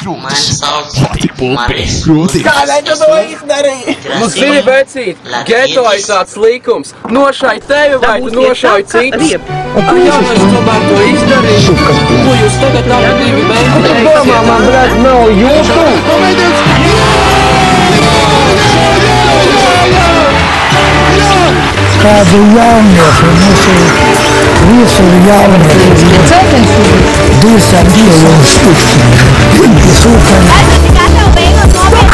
Man sauc Maris. Kādēļ tu to izdarīji? Nu, zini, vecīt, geto ir tāds likums. Nošai tevi vai tu nošai citu. Jā, es tomēr to izdarīju. Ko jūs tagad abi divi mēģināt? Domā, man, blēd, nav jūtu. kādu jauniešu mūsu visu jauniešu divas ar dievu un stikšķi. Super. Esmu gatava beigot nopietni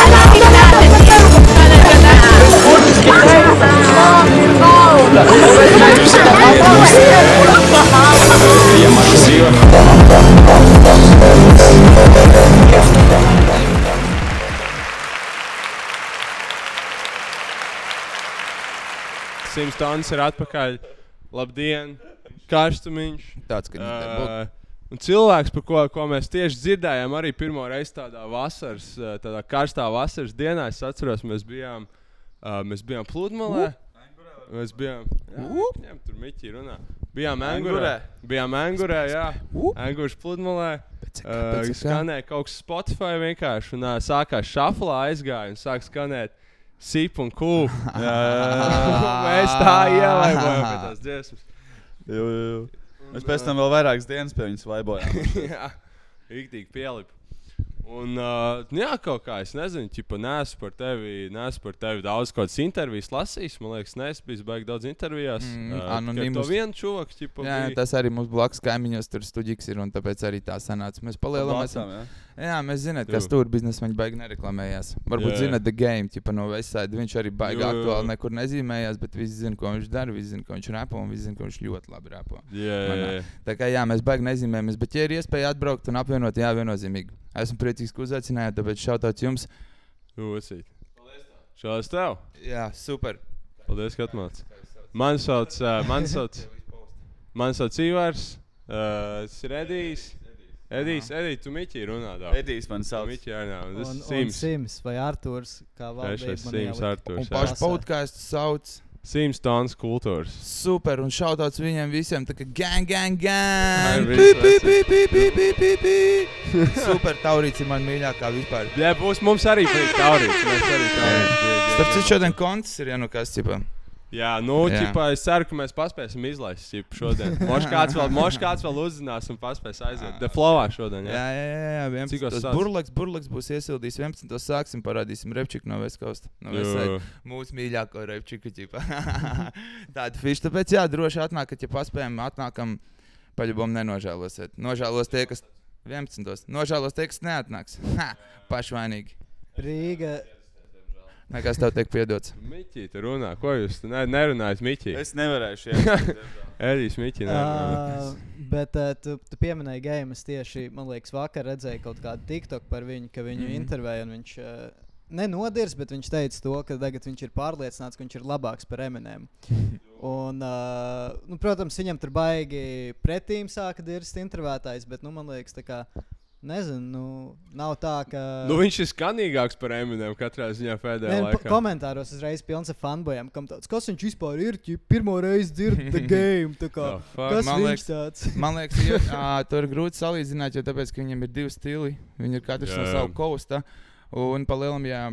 Sims Tons ir atpakaļ. Labdien! Karstumiņš! Tāds, ka Uh, un cilvēks, par ko, ko mēs tieši dzirdējām, arī pirmo reizi tādā vasaras, uh, tādā karstā vasaras dienā, es atceros, mēs bijām, uh, mēs bijām pludmalē. Mēs bijām. Jā, viņam tur miķi runā. Bijām Angurē. Bijām Angurē, jā. Angurš pludmalē. Uh, skanēja kaut kas Spotify vienkārši. Un uh, sākās šaflā aizgāja un sāk skanēt. Sip un kūp. Mēs tā ielaidām pie tās dziesmas. Jū, jū, jū. Mēs pēc tam vēl vairākas dienas pie viņas vaibojām. jā, rīktīgi pielipa. Un, uh, nu jā, kaut kā es nezinu, ķipa, neesmu par tevi, neesmu par tevi daudz kādas intervijas lasījis. Man liekas, neesmu bijis baigi daudz intervijās. Mm, Uh, anonīmus. tikai To vienu čovaku, ķipa, Jā, bija. tas arī mums blakus kaimiņos tur studijs ir, un tāpēc arī tā sanāca. Mēs palielināmies. Jā? Jā, mēs zinām, Jū. tur biznesa viņa baigi nereklamējās. Varbūt Jā, jā. zināt, The Game, tipa no Westside. Viņš arī baigi jū, aktuāli nekur nezīmējās, bet visi zina, ko viņš dara, visi zina, ko viņš repo, un visi zina, ka viņš ļoti labi repo. Jā, jā, jā. Tā kā jā, mēs baigi nezīmējamies, bet, ja ir iespēja atbraukt un apvienot, jā, viennozīmīgi. Esmu priecīgs, ka uzaicinājāt, tāpēc šautāt jums. Jūsīt. Šāds tev. Jā, super. Paldies, ka atnāci. Man sauc, uh, man sauc, man sauc Ivars. Uh, tas ir Edijs. Edijs, tu Miķī runā. daudz. Edijs man sauc. Arī nav. Tas Un, ir Sims. Sims vai Arthurs, kā Trešais valdība man Sims. Arturs. Un pašu podkāstu sauc. Sims tons kultūras. Super, un šautauts viņiem visiem. Tā kā gang, gang, gang. pi, vecais. pi, pi, pi, pi, pi, pi. Super, taurīts ir man mīļākā vispār. Jā, būs mums arī taurīts. Mēs arī taurīts. Starp citu, šodien konts ir, ja nu kas, tipā. Jā, nu, Jā. ķipā, es ceru, ka mēs paspēsim izlaist ķip, šodien. Možda kāds vēl, mož kāds vēl uzzinās un paspēs aiziet. The flowā šodien. Jā, Jā, jā, jā, jā. 11. sāc? Burlaks, burlaks būs iesildījis 11. sāksim, parādīsim repčiku no Vestkosta. No. Mūsu mīļāko repčiku, ķipā. Tāda fiša. Tāpēc, jā, droši atnākat, ja paspējam, atnākam, paļubom nenožēlosiet. Nožēlos tie, kas 11. Nožēlos tie, kas neatnāks. Ha, pašvainīgi. Rīga. Nekas tev tiek piedots. Miķī, tu runā. Ko jūs tu ne, nerunājat, Miķī? Es nevarēšu iet. Edijs, Miķī. Uh, bet uh, tu, tu pieminēji game. Es tieši, man liekas, vakar redzēju kaut kādu TikTok par viņu, ka viņu mm -hmm. intervēja. un Viņš uh, nenodirs, bet viņš teica to, ka tagad viņš ir pārliecināts, ka viņš ir labāks par Eminem. Un, uh, nu, protams, viņam tur baigi pretīm sāka dirzt intervētājs, bet, nu, man liekas, tā kā. Nezinu, nu, nav tā, ka. Nu, viņš ir skanīgāks par Eminem katrā ziņā pēdējā Nē, nu, laikā. komentāros uzreiz pilns ar fanbojiem, kam tāds, kas viņš vispār ir. ķip, Pirmo reizi dzird the game. tā Kā, The fuck? kas Man viņš liekas- tāds? Man liekas, ka uh, tur ir grūti salīdzināt, jo tāpēc, ka viņam ir divi stili. Viņi ir katrs Jā, no sava kausta. Un palielam, ja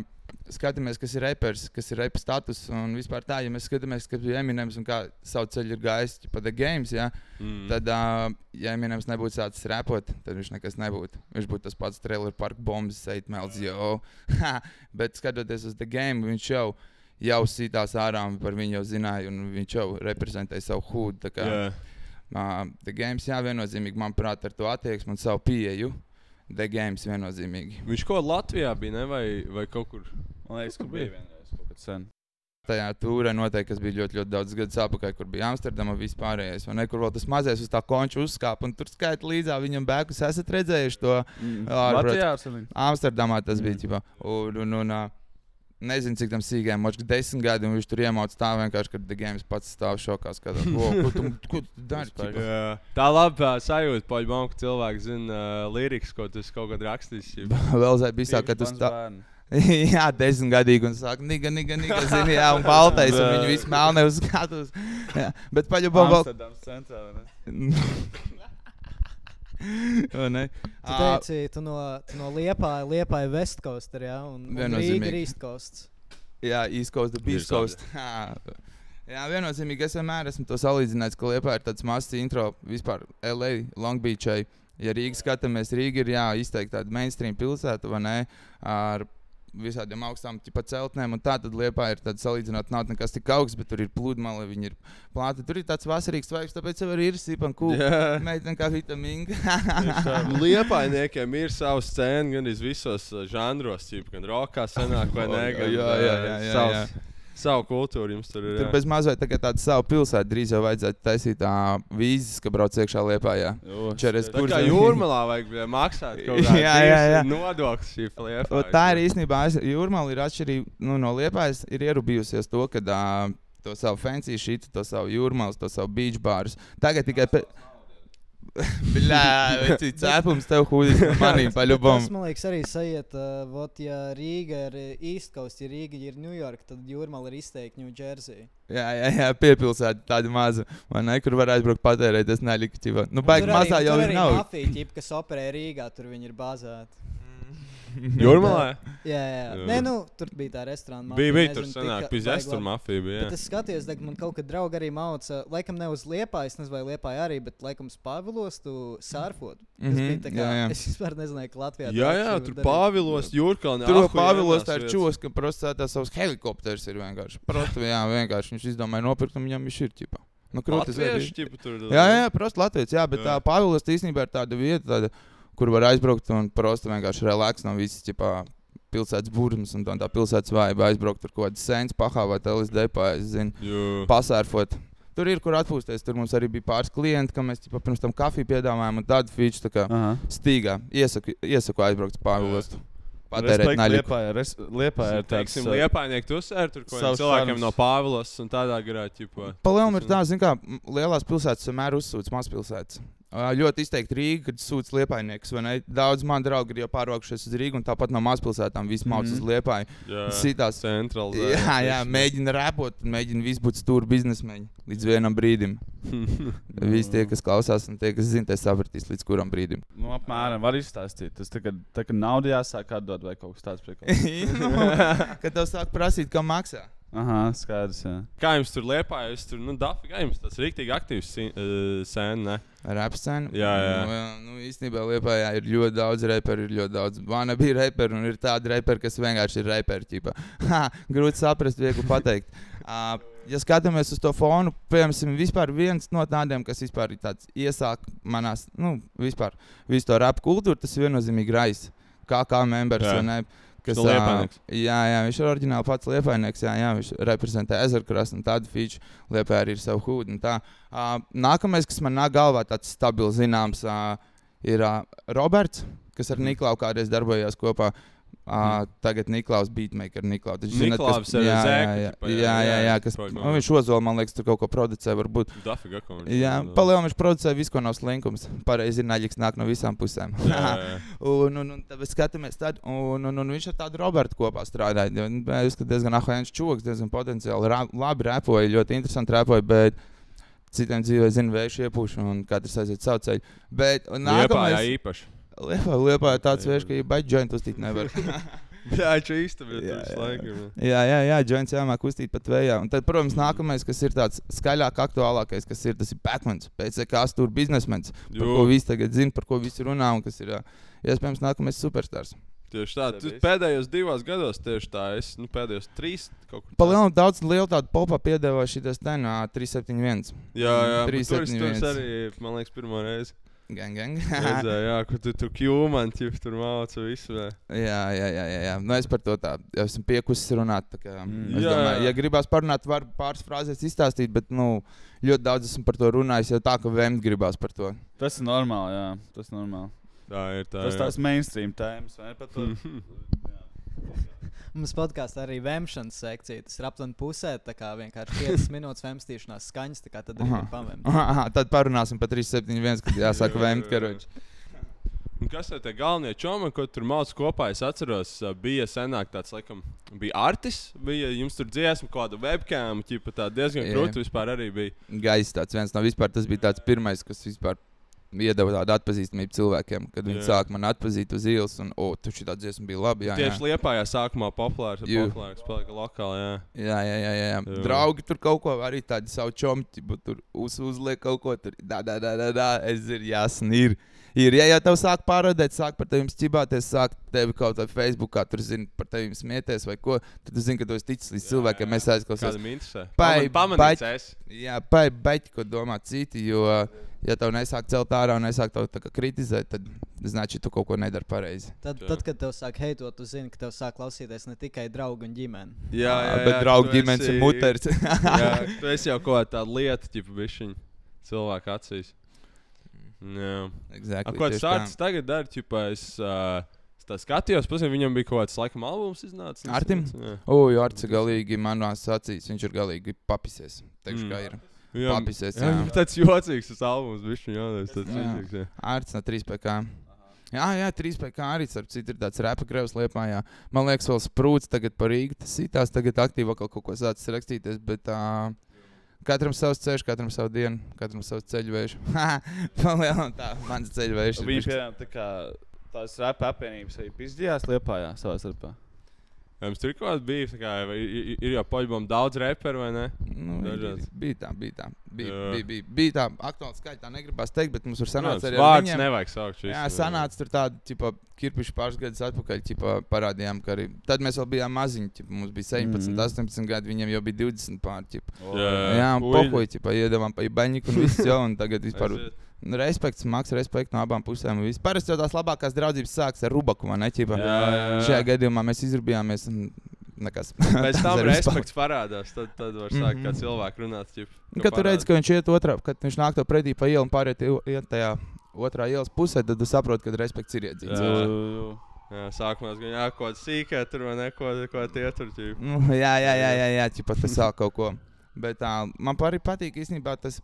skatāmies, kas ir repers, kas ir repa status un vispār tā, ja mēs skatāmies, kas ir Eminems un kā savu ceļu ir gājis pa The Games, ja, Mm. tad, uh, ja Eminems nebūtu sācis repot, tad viņš nekas nebūtu. Viņš būtu tas pats trailer park bombas, seit melds, jo. Bet skatoties uz The Game, viņš jau jau sitās ārā, par viņu jau zināja, un viņš jau reprezentēja savu hūdu. tā kā- Jā. Uh, The Games, jā, viennozīmīgi, manuprāt, ar to attieksmi un savu pieeju. The Games viennozīmīgi. Viņš kaut kā Latvijā bija, ne? Vai, vai kaut kur? Man liekas, ka bija vienreiz kaut kad sen. Tajā tūrē noteikti, kas bija ļoti, ļoti daudz gadus atpakaļ, kur bija Amsterdama vispārējais, vai ne, kur vēl tas mazais uz tā konča uzkāpa, un tur skaita līdzā viņam bēkus. Esat redzējuši to Mm. saviem. Amsterdamā tas bija, Mm. ķipā, un, un, un ā, nezinu, cik tam sīkajam, možda desmit gadi, un viņš tur iemācīja tā vienkārši, ka The Games pats stāv šokā, skatās, "Wow, ko tu, ko tu dari. ķipā?" Jā. Tā labi uh, sajūta, paļbām, ka cilvēks zina uh, lirikas, ko tu kaut kad rakstījis. ķip. Vēl zai bija tā, ka tu stāv. jā, desmitgadīgi un saka, niga, niga, niga, zini, jā, un baltais, un viņi visi melni uz skatus. Jā, bet paļubam vēl. Amsterdams centrā. vai ne? Vai ne? Tu teici, tu no, tu no Liepāja, Liepāja West Coast, jā, un, un Rīga ir East Coast. Jā, East Coast, the Beach Coast. Jā, viennozīmīgi es vienmēr esmu to salīdzinājis, ka Liepa ir tāds mazs intro vispār LA, Long Beachai. Ja Rīgā skatāmies, Rīga ir jā, izteikti tāda mainstream pilsēta, vai ne? Ar visādiem augstām celtnēm, un tā tad Liepa ir tāda salīdzinot, nav nekas tik augsts, bet tur ir pludmale, viņi ir plāti. Tur ir tāds vasarīgs vibes, tāpēc jau ir sipan kūka. Jā. Meitene kā vitamīna. Liepainiekiem ir savs scēna gan visos uh, žanros, ķip, gan rokā, senāk vai nē. gan, Jā, jā, jā, uh, jā, savs- jā. Savu kultūru jums tur ir. Tur jā. bez mazliet tā tāda savu pilsētu drīz jau vajadzētu taisīt tā vīzes, ka brauc iekšā Liepā. Jo, Čeres tā kā jūrmalā vajag maksāt kaut kādu Jā, jā, jā. nodokli šī lieta. O, Tā ir īstenībā. Jūrmāla ir atšķirīga nu, no Liepājas. Ir ierubījusies to, ka uh, to savu fancy šītu, to savu jūrmālu, to savu beach bārus. Tagad tikai. Pe... Bļā, cēpums tev hūdis no manīm Tas, paļubam. man liekas, arī sajiet, uh, vot, ja Rīga ir East Coast, ja Rīga ir New York, tad Jūrmala ir izteikti New Jersey. Jā, jā, jā piepilsēta tāda maza. Vai ne, kur var aizbraukt patērēt, tas neliktīva. Nu, baigi Tur arī- mazā jau tur ir arī nav. mafija, ķip, kas operē Rīgā, tur viņi ir bāzēti. Jūrmalā? Jā, jā. Jā. Nē, nu, tur bija tā restorāna. Bija, bija tur senāk, pizēs baigi tur mafija bija. jā. Bet es skatījos, ka man kaut kad draugi arī māca, laikam ne uz liepājas, nezinu, vai liepāja arī, bet laikam uz Pāvilos tu sārfot. Tas Mhm, bija tā kā, jā, jā. es vispār nezināju, ka Latvijā Jā, tā jā, actually tur. Pāvilos, Jūrkalnā. Tur Pāvilos tā ir čūs, ka prostā tās savs helikopters ir vienkārši. Prosti, jā, vienkārši viņš izdomāja nopirkt un viņam viņš ir ķipa. Nu, krūtis bija? ķipa, tur. Jā, jā, prosti Latvijas, jā, bet Jā. tā Pāvilos īstenībā ir tāda vieta, tāda, kur var aizbraukt un prosti vienkārši relaks no visas, ķipā, pilsētas burmas un tā, tā pilsētas vājība aizbraukt tur kaut kādas sēnes pahāvāt, LSD pāri, zinu, Jū. pasārfot. Tur ir, kur atpūsties. Tur mums arī bija pāris klienti, kam mēs ķipa, pirms tam kafiju piedāvājām un tādu feature tā kā Aha. stīgā. Iesaku, iesaku aizbraukt uz Pāvilos. Patērēt naļu. Liepā, ir tāds. Liepainieku tu uzsēri tur kaut kādiem cilvēkiem no Pāvilos un tādā garā, ķipa. Palielam ir tā, zin kā, lielās pilsētas vienmēr uzsūc mazpilsētas. Ā, Ļoti izteikti Rīga, kad sūdz liepainieks. vai ne? Daudz man draugi ir jau pārvākušies uz Rīgu, un tāpat no mazpilsētām viss mauc uz Mhm. liepāju. Jā, Sitās. centralizēt. Jā, jā, mēģina rēpot, mēģina visu būt stūri biznesmeņi līdz vienam brīdim. Visi tie, kas klausās, un tie, kas zina, tie sapratīs līdz kuram brīdim. Nu, apmēram var izstāstīt. Tas tā, kad, tā, kad naudu jāsāk atdot vai kaut kas tāds. Nu, Kad tev sāk prasīt, kam maksā. Aha, skaidrs. Jā. Kā jums tur liepā, jūs tur, nu, dafi, kā jums tas rīktīgi aktīvs uh, sēne, ne? Rapscēna. Jā, jā. Nu, jā, nu, īstenībā Lietuvā ir ļoti daudz reperu, ir ļoti daudz. Vana bija reperi, un ir tādi reperi, kas vienkārši ir reperi. grūti saprast, viegli pateikt. Uh, ja skatāmies uz to fonu, piemēram, vispār viens no tādiem, kas vispār ir tāds iesāk manās, nu, vispār visu to rap kultūru, tas ir viennozīmīgi Rais. Kā kā members, Jā. vai ne? Kas, no Liepainieks. jā, jā, viņš ir oriģināli pats liepainieks. Jā, jā, viņš reprezentē ezerkrastu un tādu feature. Liepā arī ir savu hūdu. un tā. Uh, nākamais, kas man nāk galvā, tāds stabils zināms, uh, ir uh, Roberts, kas ar Niklausu kādreiz darbojās kopā. Uh, tagad Niklaus beatmaker, Niklaus. Taču zināt, Niklaus ar jā, jā, Zēku, jā, jā, jā, jā, jā, jā, kas, nu, viņš ozola, man liekas, tur kaut ko producē, varbūt. Dafi, kā viņš. Jā, palielināt, viņš producē visu, ko nav slinkums. Pareizi ir naļīgs, nāk no visām pusēm. Jā, jā. un, un, un tad skatāmies, tad, un, un, un viņš ar tādu Robertu kopā strādāja. nu, Es skatos, diezgan ahēns čūks, diezgan potenciāli ra, labi repoja, ļoti interesanti repoja. Bet citiem dzīvē zina, vējš iepūš, un katrs aiziet savu ceļu. Bet un Liepā, jā, nākamais, īpaši. Liepā, Liepā ir tāds vējš, ka ir baigi joint uztīt nevar. Jā, īsti bija Jā, tur visu jā. jā. Jā, joints jāmāk uztīt pat vējā. Un tad, protams, nākamais, kas ir tāds skaļāk, aktuālākais, kas ir tas ir Batmans, PCK stūra biznesmenis, par Jū. ko visi tagad zina, par ko visi runā, un kas ir iespējams nākamais superstars. Tieši tā, tu pēdējos divos gados tieši tā, es, nu, pēdējos trīs kaut kur. tā. Palielināt daudz lielu tādu popā piedāvā šī ten, ā, 371. Jā, jā, bet tur es- tur es 371. arī, man liekas, pirmo reizi. Gang, gang. Redzēju, jā, kur tu tur kļūman, ķip, tur māca visu. Vai. jā, jā, jā, jā, jā. Nu, es par to tā esmu piekusis runāt. Kā, Mm. es Jā, domāju, jā. ja gribās parunāt, var pāris frāzēs izstāstīt, bet nu, ļoti daudz esmu par to runājis, jau tā, ka vēmt gribās par to. Tas ir normāli. Jā, tas ir normāli. Tā ir tā. Tas jā. tās mainstream tēmas. Mums podkāstā arī vēmšanas sekcija. Tas ir aptuveni pusē, tā kā vienkārši 5 minūtes vēmstīšanās skaņas, tā kā tad arī Aha. var pavēmt. Aha, tad parunāsim par 371, kad jāsaka vēmt karoči. Un kas ir tie galvenie čomi, ko tur mācās kopā? Es atceros, bija senāk tāds, laikam, bija artis, bija jums tur dziesma, kāda webcam, ķipa tā diezgan Jā. krūti vispār arī bija. Gaisa tāds viens no vispār, tas bija tāds pirmais, kas vispār iedeva tādu atpazīstamību cilvēkiem, kad viņi Jā. sāk man atpazīt uz ielas, un, o, tu šī dziesma bija labi. Jā, jā. Tieši Liepājā sākumā populārs, Jū. populārs palika lokāli, jā. Jā, jā, jā, jā, jā. Jā. Draugi tur kaut ko arī tādu savu čomti, bet tur uz, uzliek kaut ko tur. Tā, tā, tā, tā, tā. Es zinu, jāsn ir. Ir, ja jau tev sāk pārādīt, sāk par tevi ķibāties, sāk tevi kaut kā Facebookā, tur zina par tevi smieties vai ko, tad zini, ka tu esi ticis līdz cilvēkiem, mēs aizklausāmies. Pamanīts es. Jā, baigi, ko domā citi, jo, ja tev nesāk celt ārā un nesāk tev kritizēt, tad znači, tu kaut ko nedari pareizi. Tad, tad, kad tev sāk heitot, tu zini, ka tev sāk klausīties ne tikai draugi un ģimene. Jā, jā, jā, bet draugi ģimenes esi... ir muters. jā, tu esi jau kaut kāda lieta, tipa bišķiņa cilvēka acīs. Mm. Jā, exactly, A, ko tas tāds tagad dara, tipa es. Uh, Tā skatījos, pēc tam viņam bija kaut kāds laikam albums iznācis. Ar Tim? Ugh, Arcis galīgi manās acīs, viņš ir galīgi papisies. Teikšu, mm. kā ir. Jā, Papisies, jā, jā. tāds jocīgs tas albums, bišķiņ, jā, tas tāds jocīgs, jā. Arts no 3PK. Jā, jā, 3PK arī starp citu ir tāds repa grevs liepā. Jā. Man liekas, vēl sprūts tagad par Rīgu. Tas itās tagad aktīvi kaut ko sācis rakstīties. Bet, uh, Katram savs ceļš, katram savu dienu, katram savs ceļvējš. Palielinām tā, mans ceļvējš. bišķi- piemēram tā kā tās rapa apvienības arī pizdījās liepājā savā starpā. Jums tur ir kaut kāds tā kā, vai i- i- ir jau poļbam daudz reperu, vai ne? Nu, bija, Dažāds. bija tā, bija tā. Bija, Jā. bija, bija, bija tā aktuāli skaļi, tā negribas teikt, bet mums tur sanāca arī ar vārdus viņiem. nevajag saukt šis, Jā, sanāca tur tāda, tipo, kirpiši pāris gadus atpakaļ, tipo, parādījām, ka arī tad mēs vēl bijām maziņi, tipo, mums bija 17, Mhm. 18 gadi, viņiem jau bija 20 pār, tipo. Jā, jā. jā un Uļi. pohoji, tipo, iedavām pa baņiku un viss jau, un tagad vispār. Respekts, maks, respekts no abām pusēm. Parasti jau tās labākās draudzības sākas ar rubaku, vai ne? Jā, jā, jā. Šajā gadījumā mēs izrabījāmies. un Nekas. Pēc tam respekts parādās, tad, tad var sākt kā Mhm. cilvēku runāt. Ķip, Kad tu redzi, ka viņš iet otrā, kad viņš nāk to pretī pa ielu un pāriet iet tajā otrā ielas pusē, tad tu saproti, ka respekts ir iedzīts. Jā. Jā, sākumā es gan jā, kaut kāda sīkā tur vai neko, ko tie tur ķip. Nu, jā, jā, jā, jā, jā ķipa, tas sāk kaut ko. Bet tā, man arī patīk īstenībā tas.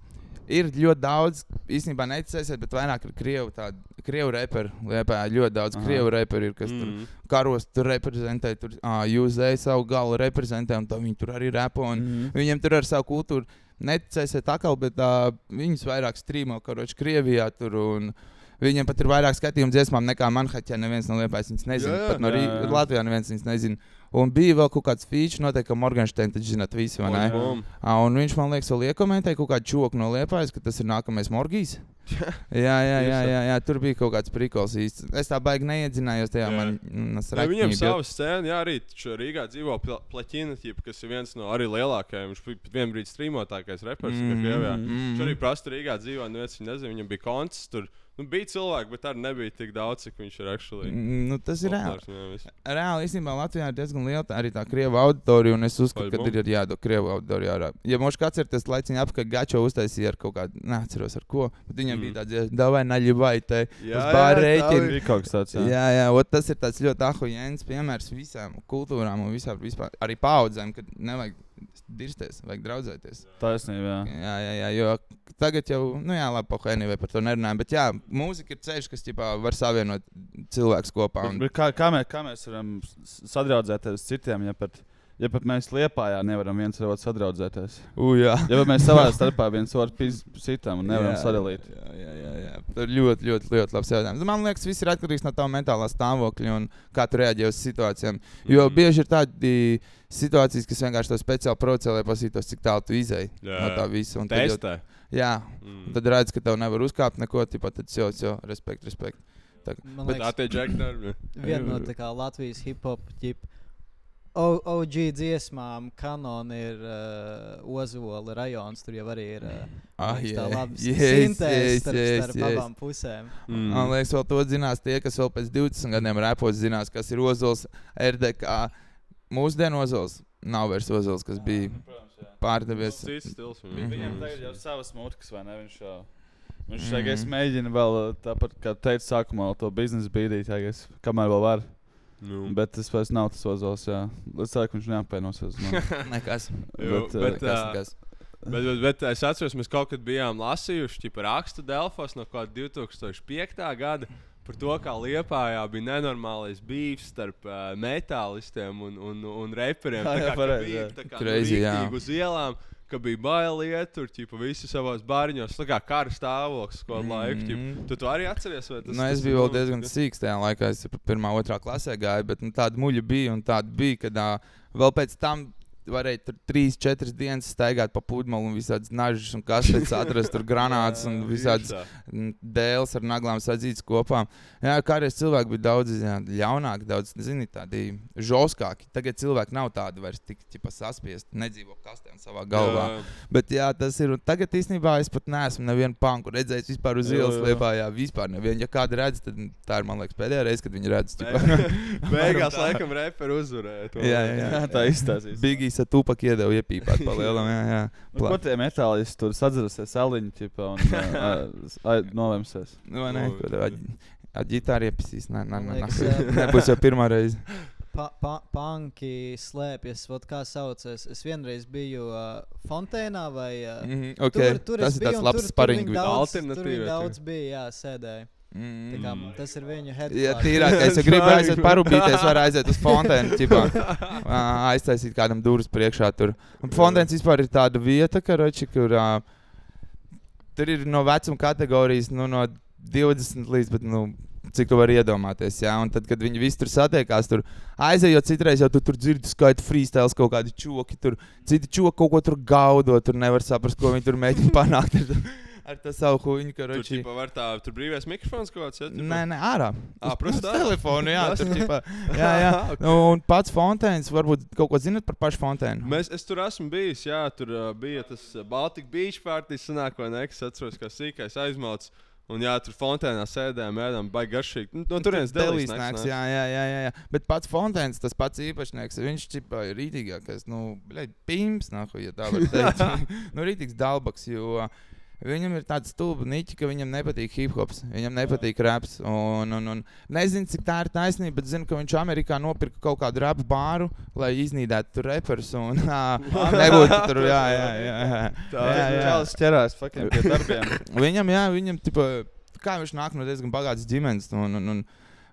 Ir ļoti daudz, īstenībā neticēsiet, bet vairāk ir krievu, tādu, krievu reperu. Liepā ļoti daudz Aha. krievu reperu ir, kas Mm. tur karos tur reprezentē, tur jūzēja savu galu reprezentē, un viņi tur arī repo. Un Mhm. Viņiem tur ar savu kultūru neticēsiet atkal, bet uh, viņus vairāk strīmo karoči Krievijā tur. Un, Viņiem pat ir vairāk skatījumu dziesmām nekā Manhattanā. Neviens no Lietuvas viņas nezina. Jā, jā. Pat no Jā, jā. Latvijā neviens viņas nezina. Un bija vēl kaut kāds feature, noteikti, ka Morgansteins, taču zināt, visi, vai ne? Ā, Un viņš man liekas, vēl iekomentēja kaut kādu čoku no Lietuvas, ka tas ir nākamais Morgijs. Jā, jā, jā, jā, jā, tur bija kaut kāds prikols īsti. Es tā baigi neiedzinājos tajā. Jā. Man, mm, Jā, viņam savu scēnu, jā, arī Rīgā dzīvo Pla- Plaķina, kas ir viens no arī lielākajiem. Viņš bija vienā brīdī strīmotākais reperis, mm Mhm, -hmm. mhm. Viņš arī prasa Rīgā dzīvo, un viens viņa nezina, viņam bija koncerts tur. Nu, bija cilvēki, bet arī nebija tik daudz, cik viņš ir actually. Mm, Nu, tas ir reāli. jā. Reāli īstenībā Latvijā ir diezgan liela tā, arī tā krievu auditorija, un es uzskatu, ka ir jādod krievu auditorija ārā. Ja mums kāds ir tas laiciņš apkārt, Gačo uztaisīja ar kaut kādu, neatceros ar ko, bet viņam. Bija tāds, davai naļi vai te uz jā, bāra tā rēķina. Bija kaut kas tāds, Jā, jā. jā, ot, tas ir tāds ļoti ahujens piemērs visām kultūrām un visām, vispār, arī paudzēm, kad nevajag dirsties, vajag draudzēties. Taisnība, jā. Jā, jā, jā, jo tagad jau, nu jā, labi, pohēnī vai par to nerunājam, bet jā, mūzika ir ceļš, kas ķipā, var savienot cilvēkus kopā. Bet, Un, bet kā, kā, mēs, kā mēs varam sadraudzēties citiem, ja pat, ja pat mēs liepājā nevaram viens ar otru sadraudzēties? U, jā. Ja pat mēs savā starpā viens otru pīstam un nevaram Jā, sadalīt. Jā, jā, jā, jā. Tas ir ļoti, ļoti, ļoti labs jautājums. Man liekas, viss ir atkarīgs no tā mentālā stāvokļa un kā tu reaģē uz situācijām. Jo Mhm. bieži ir tādi situācijas, kas vienkārši to speciāli provocē, lai paskatītos, cik tālu tu izēji no tā visa. Un tad jau- Testē. Jā, Mm. un tad redz, ka tev nevar uzkāpt neko, tipā, tad jau, jau, respekt, respekt. Tā, Man bet, Tā tie džekneri. Viena no tā kā Latvijas hip hop ģip. O- OG dziesmām, kanona ir uh, Ozola rajons. Tur jau arī ir uh, Ah, liekas, tā jā. laba sintēze starp, starp yes. abām pusēm. Mm. Man liekas, vēl to zinās tie, kas vēl pēc 20 gadiem repos zinās, kas ir Ozols, RDK. Mūsdienu Ozols nav vairs Ozols, kas bija Protams, jā. pārdevies. Cits stils. Mhm. Viņam tagad jau ir savas mutkas, vai ne? Viņš jau. Viņš Mhm. tagad mēģina vēl tāpat, kā teica, sākumā to biznesu bīdīt, kamēr vēl var. Nu. Bet tas vairs nav tas ozols, jā. Līdz tā, ka viņš neapvainosies. Nekas. Jo, Bet, eh, bet, Nekas, ā, nekas. Bet, bet, bet es atceros, mēs kaut kad bijām lasījuši par rakstu Delfos no kaut kāda 2005. gada. Par to, kā Lietpājā bija nenormālais beefs starp uh, metālistiem un, un, un reperiem. Jā, Tā jā, kā, ka pareizi, bija jā. tā kā Crazy, jā. riktīgi uz ielām, ka bija bail iet tur, ķipa, visi savos bāriņos, tā kā kara stāvoklis, ko Mm. laiku. ķipa. Tu to arī atceries? vai Tas, Nu, es biju vēl diezgan sīgs tajā laikā. Es pirmā, otrā klasē gāju, bet nu, tāda muļa bija un tāda bija, kad uh, vēl pēc tam varēja tur trīs, četras dienas staigāt pa pludmali un visādas nažas un kastetes atrast tur granātas un visādas dēles ar naglām sadzītas kopā. Jā, kādreiz cilvēki bija daudz jā, ļaunāki, daudz zini, tādi žoskāki. Tagad cilvēki nav tādi vairs tik ķipa, saspiesti, nedzīvo kastē un savā galvā. Jā. Bet jā, tas ir. un Tagad īstenībā es pat neesmu nevienu panku redzējis vispār uz Jā, ielas jā. liepā. Jā, vispār nevienu. Ja kāda redz, tad tā ir man liekas pēdējā reize, kad viņi redz. Beigās, laikam, reperu uzvarēja. Jā, jā, jā. Tā izstāstīs. Bigijs ar tūpak iedeva iepīpāt pa lielam. Jā, jā. Nu, ko tie metālisti tur sadzerasies aliņu ķipa un nolemsies? Nu, vai ne, kur ar, ģitāru iepisīs. Nē, nē, nē. Nebūs jau pirmā reize. Pa, pa, panki slēpjas, vot kā saucas. Es vienreiz biju uh, Fontēnā vai uh, Mhm, ok. tur, tur Tas es ir tāds biju, un labs tur, tur sparring viņi video. daudz, tur Alternatīva, viņi jā. daudz bija, jā, sēdēja. Tā kā, Mm. tas ir viņu Ja headcloth. tīrākais, ja gribi aiziet parūpīties, var aiziet uz fontēnu, ķipā, aiztaisīt kādam durvis priekšā tur. Un fontēns vispār ir tāda vieta, karoči, kur ā, tur ir no vecuma kategorijas, nu, no 20 līdz, bet, nu, cik tu vari iedomāties, jā, un tad, kad viņi visi tur satiekās, tur aizejot citreiz, jau tu tur dzirdi skaita freestyles, kaut kādi čoki, tur citi čoki kaut ko tur gaudo, tur nevar saprast, ko viņi tur mēģina panākt ar, to savu huņu, Tur, karoči. ķipa, var tā, tur brīvais mikrofons kaut kāds. Ja, ķipa? Nē, nē, ārā. Ā, Uz- prost uz ārā? telefonu, jā, tur ķipa, jā, jā. Ok. Nu, Un pats Fontēns, varbūt kaut ko zinat par pašu Fontēnu? Mēs, es tur esmu bijis, jā, tur uh, bija tas uh, Baltic Beach partijas, sanāk, vai ne, kas atceros, kā sīkais aizmauts. Un jā, tur fontēnā sēdējām, ēdām, baigi garšīgi. Nu, No turienes Delīs nāks, jā, jā, jā, jā. Bet pats Fontēns, tas pats īpašnieks, viņš čipa ir rītīgākais, nu, bļaļ, pīms, nahu, ja tā var teikt. nu, rītīgs dalbaks, jo viņam ir tāds stulba niķi, ka viņam nepatīk hip hops, viņam nepatīk raps. Un, un, un nezinu, cik tā ir taisnība, bet zinu, ka viņš Amerikā nopirka kaut kādu rapu bāru, lai iznīdētu tur reperus un ā, nebūtu tur, jā, jā, jā. Tā jā, jā. čalis ķerās fucking pie darbiem. Viņam, jā, viņam, tipa, kā viņš nāk no diezgan bagātas ģimenes, un, un, un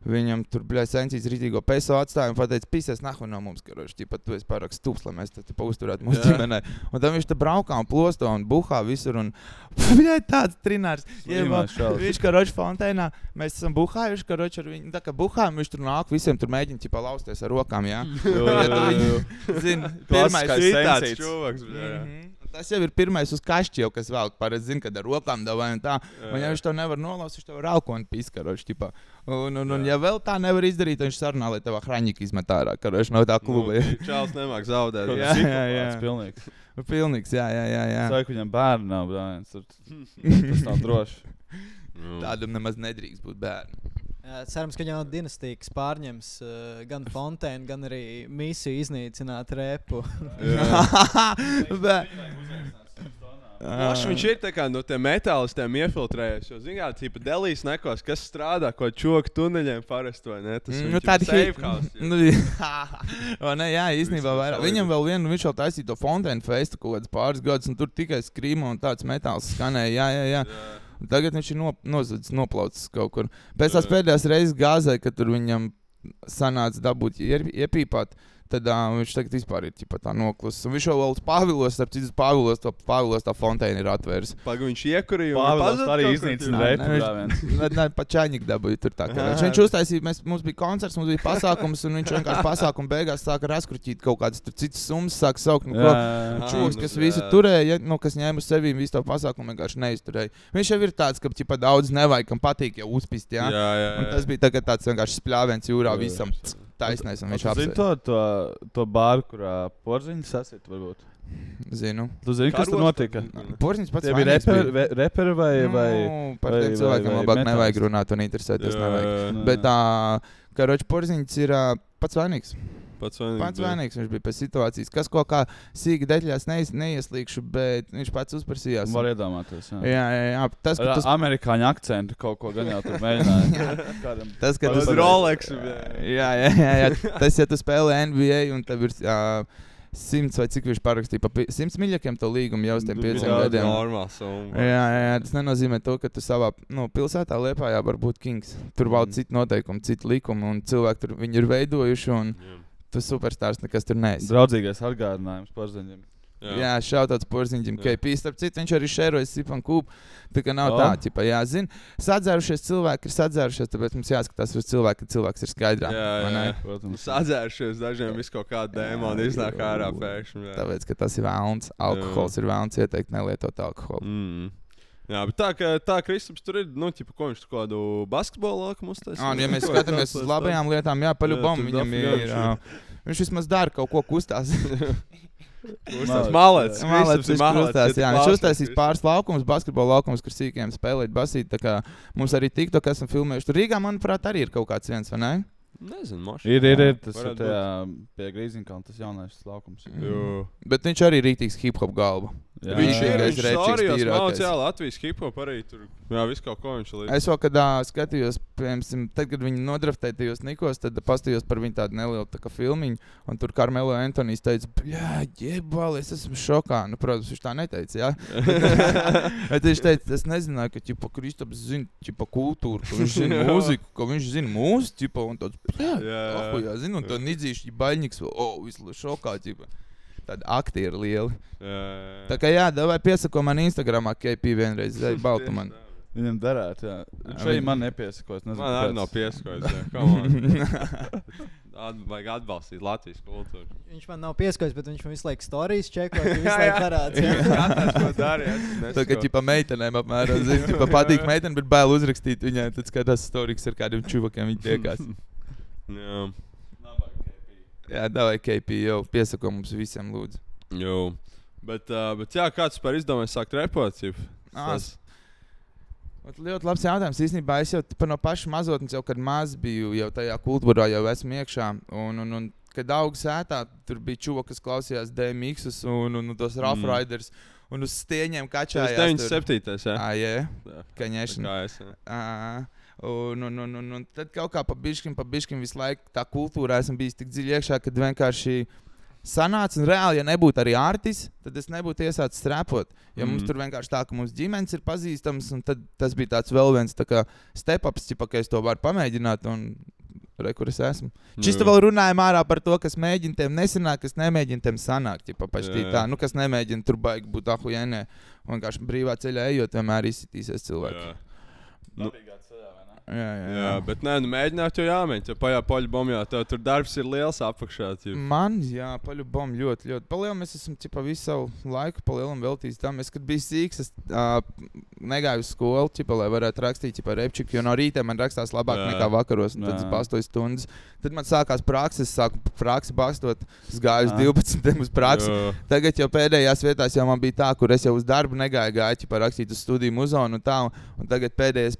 viņam tur bija sensīts rītīgo peso atstāja un pateica, pisies nahu no mums, ka viņš pat tu esi pārāk stūps, lai mēs te uzturētu mūsu Jā. ģimenē. Un tad viņš te braukā un plosto un buhā visur, un viņai tāds trinārs. Čalis. Viņš kā roča fontēnā, mēs esam buhājuši, ka roča ar viņu, tā kā buhājam, viņš tur nāk, visiem tur mēģina tipa lausties ar rokām, jā. Jo, Ja jo, jo, Klasiskais pirmais Tāds čovaks. jā, jā. Mhm. Tas jau ir pirmais uz kašķi, jau, kas vēl parasti zina, kad ar rokām davai un tā. Un, ja viņš to nevar nolaust, viņš to raukoņu piskaroši. ķipā. Un, un, un, ja vēl tā nevar izdarīt, tad viņš sarunā, lai tavā hraņķī izmet ārā, ka viņš no tā kluba. Nu, Čāls nemāk zaudēt. Jā, jā, jā. Pilnīgs. Nu, Pilnīgs, jā, jā, jā. jā. Saka, viņam bērni nav, brāļs. Tas nav droši. Nu. Tādam nemaz nedrīkst būt bērnam. Cerams, ka jau dinastijas pārņems uh, gan Fontēnu, gan arī misiju iznīcināt repu. Plašs viņš ir tā kā no tiem metālistiem iefiltrējies. Jo, zinām, kā Delijas nekos, kas strādā ko čoku tuneļiem parasti, vai ne? Tas Mm, Nu, house, jā. Nu, ne, jā, īstenībā vairāk. ir Viņam vēl vienu, viņš jau taisīja to Fontaine Festu kaut kādus pāris gadus, un tur tikai skrīma un tāds metāls skanēja. Jā, jā, jā. Jā. Tagad viņš ir no, nozadzis, noplaucis kaut kur. Pēc tās Jā. pēdējās reizes gāzē, kad tur viņam sanāca dabūt iepīpāt. Tad uh, viņš tagad vispār ir ķipa tā noklusis. Un viņš jau vēl Pāvilos, starp citu, Pāvilos, to Pāvilos tā fonteina ir atvērs. Pagaidām viņš iekurīja. un Pāvils arī repu Nē, viņš-. Nē, nē, pat čaņķi dabūja tur tā. Kā. Viņš uztaisīja, mēs, mums bija koncerts, mums bija pasākums, un viņš vienkārši pasākuma beigās sāka raskrutīt kaut kādas tur citas summas, sāka saukt. Nu, ko, jā. Čūlis, nu, kas visu jā. turēja, ja, nu, kas ņēma uz sevi visu to pasākumu, vienkārši neizturēja. Viņš jau ir tāds, ka ķipa, daudz nevajag, kam patīk jau uzpist. Jā? Jā, jā, Un jā. tas bija tagad tāds vienkārši spļāviens jūrā Jā, visam taisnēs, un viņš Tu zini to, to, to bāru, kurā porziņš sasit, varbūt. Zinu. Tu zini, kas tur notika? tad- Porziņš pats bija reperi, ve- reperi vai, vai... Nu, par vai- tiem vai- cilvēkiem vai labāk metālisti? nevajag runāt un interesēties. Nevajag. jā. Bet tā, ka Ročs Porziņš ir pats vainīgs. Pats vainīgs. Pats jā. vainīgs viņš bija pēc situācijas. Kas ko kā sīki detaļās neies, neieslīgšu, bet viņš pats uzprasījās. Var iedomāties. Jā. Jā, jā, jā. Tas, ka Ar tas, amerikāņu akcentu kaut ko gan jau tur mēģināja. Kādam tas, ka tas Rolex. Jā, jā, jā, jā. Tas, ja tu spēlē NBA un tev ir uh, simts vai cik viņš parakstīja, pa pi- simts miļakiem to līgumu jau uz tiem pieciem jā, gadiem. Jā, jā, jā, tas nenozīmē to, ka tu savā nu, pilsētā liepā jā, var būt kings. Tur valda Mm. citi noteikumi, citi likumi, un cilvēki tur viņu ir veidojuši. Un Jā. Tu superstarps nekas tur neesi. Draudzīgais atgādinājums porziņiem. Jā. Jā, šautauts porziņģim, Jā. KP. Starp citu, viņš arī šēroja Sipan Kūpu. Tā kā nav O. tā, ķipa, jā, zina. Sadzērušies cilvēki ir sadzērušies, tāpēc mums jāskatās uz cilvēku, ka cilvēks ir skaidrā. Jā, ne? jā. Protams. Sadzēršies dažiem visu kaut kādu dēmonu iznāk ārā pēkšņi. jā. Tāpēc, ka tas ir vēlns. Alkohols ir vēlns, ieteikt nelietot alkoholu. Mm. Jā, bet tā, ka tā Kristaps tur ir, nu, ķipa, ko viņš tur kādu basketbolu laukumu uztaisīja. Un, ja mēs skatāmies uz labajām lietām, jā, paļubam, viņam ir. garš ā, Viņš vismaz dara kaut ko kustās. Uztaisījis malets. Malets, Kristaps ir viņš tu jā, viņš uztaisīs pāris laukumus, basketbola laukumus, kur sīkiem spēlēt basīt. Tā kā mums arī tikto, kas esam filmējuši. Tur Rīgā, manuprāt, arī ir kaut kāds viens, vai ne? Nezinu, moši. Ir, ir, ir tas ir tajā pie Grīziņkalna, tas jaunais laukums. Jū. Bet viņš arī ir rītīgs hip hop galva. Jā. Viņš ir tīrākais. mācījās, jā, Latvijas hip hop arī tur. Jā, viss kaut ko viņš līdzi. Es vēl, kad ā, skatījos, piemēram, tad, kad viņi nodraftēja tajos Nikos, tad paskatījos par viņu tādu nelielu tā kā filmiņu. Un tur Karmelo Antonijs teica, Jā, jebali, es esmu šokā. Nu, protams, viņš tā neteica. Jā. Bet viņš teica, es nezināju, ka ķipa, Kristaps zina ķipa, kultūru, ka viņš zina Jā. mūziku, ka viņš zina mūziku. ķipa, Un tāds, jā, Jā. oh, jā, zinu, un to nidzīšu baļņiks, o, oh, visu šokā. Ķipa. Tādi aktieri lieli. Jā, Tā kā jā, davai piesako man Instagramā, KP vienreiz, zai, baltu man. Viņam darētu, jā. Viņš viņ- arī man nepiesakos. nezinu, Man arī nav pieskojis. At, vajag atbalstīt Latvijas kultūru. Viņš man nav pieskojis, bet viņš man visu laiku stāstījis, čekot, ka visu Jā, laiku jā. Jā, jā. ko dara, jā, es Tā kā ģipa meitenēm apmēram zina, ģipa patīk meitene, bet bail uzrakstīt viņai, tad skatās stāstījis ar kādiem čuvakiem viņa tiekās. Jā, Jā, davai KP jau piesako mums visiem, lūdzu. jū. Bet, uh, bet jā, kāds par izdomāju sākt repot? Cip? Ā, s- Ot, Ļoti labs jautājums. Īstenībā es jau no paša mazotnes, jau kad maz biju, jau tajā kultūrā jau esmu iekšā. Un, un, un kad augsts sētā, tur bija čūka, kas klausījās DMX un, un, un tos Rough Mm. Riders. Un uz stieņiem Tas kačājās. 97. jā. Ah, jā, Jā, kaņēšana. kā es. jā. Ā, Un, un, un, un, un tad kaut kā pa bišķiņam, pa bišķiņam visu laiku tā kultūrā esmu bijis tik dziļi iekšā, ka vienkārši sanāca. Un reāli, ja nebūtu arī ārtis, tad es nebūtu iesācis strēpot. Jo mm. mums Mhm. tur vienkārši tā, ka mūsu ģimenes ir pazīstamas, un tad tas bija tāds vēl viens tā kā step-ups, ka es to varu pamēģināt. Un, Re, kur es esmu. Čista vēl runājām ārā par to, kas mēģina tiem nesanākt, kas nemēģina tiem sanākt. Jā. tā, nu, kas nemēģina tur baigi būt ahujēnē. Vienkārši brīvā ceļā ejot, vienmēr izsitīsies cilvēki. Jā. Ne? Jā, jā, jā. Bet nē, nu mēģināt jau jāmēģina. Ja pajā poļu bombā, tev tur darbs ir liels apakšā. Cip. Man, jā, paļubom ļoti, ļoti. Palielam mēs esam ķipa, visu savu laiku, palielam veltījis tam. Es, kad biju sīgs, es uh, negāju uz skolu, ķipa, lai varētu rakstīt ķipa, repčiku, jo no rīta man rakstās labāk Jā. nekā vakaros. un Tad es Jā. bastoju stundas. Tad man sākās prakses, es sāku praksi bastot. Es gāju uz Jā. 12. uz praksi. Jā. Tagad jau pēdējās vietās jau man bija tā, kur es jau uz darbu negāju, gāju ķipa, rakstīt uz studiju muzonu un tā. Un, un tagad pēdējais.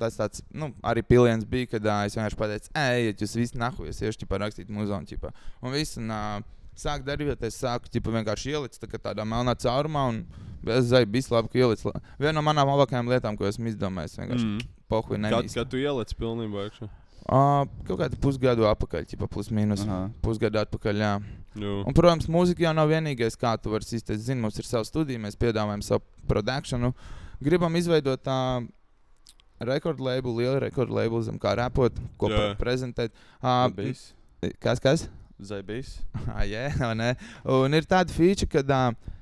Tas tāds, nu, arī piliens bija, kad uh, es vienkārši pateicu, ej, jūs visi nahu, es iešu ķipa, rakstīt muzonu. Ķipa. Un viss, un uh, sāk darīt, es sāku ķipa, vienkārši ielikt tā, tādā melnā caurumā. Un es zinu, bija labi, ka ielikt. Viena no manām labākajām lietām, ko esmu izdomājis, vienkārši mm. Pohuļ Kad, nemīst. kad tu ieliec pilnībā iekšā? Uh, kaut kādu pusgadu atpakaļ, ķipa, plus mīnus. Aha. Pusgadu atpakaļ, jā. Jū. Un, protams, mūzika jau nav vienīgais, kā tu vari izteikt. Zini, mums ir sava studija, mēs piedāvājam savu produkciju. Gribam izveidot tādu lielu rekordu labelu, zem kā repot, ko pre prezentēt. Uh, kas, kas? Zabijs. Ah, jā, vai ne? Un ir tāda feature, ka uh,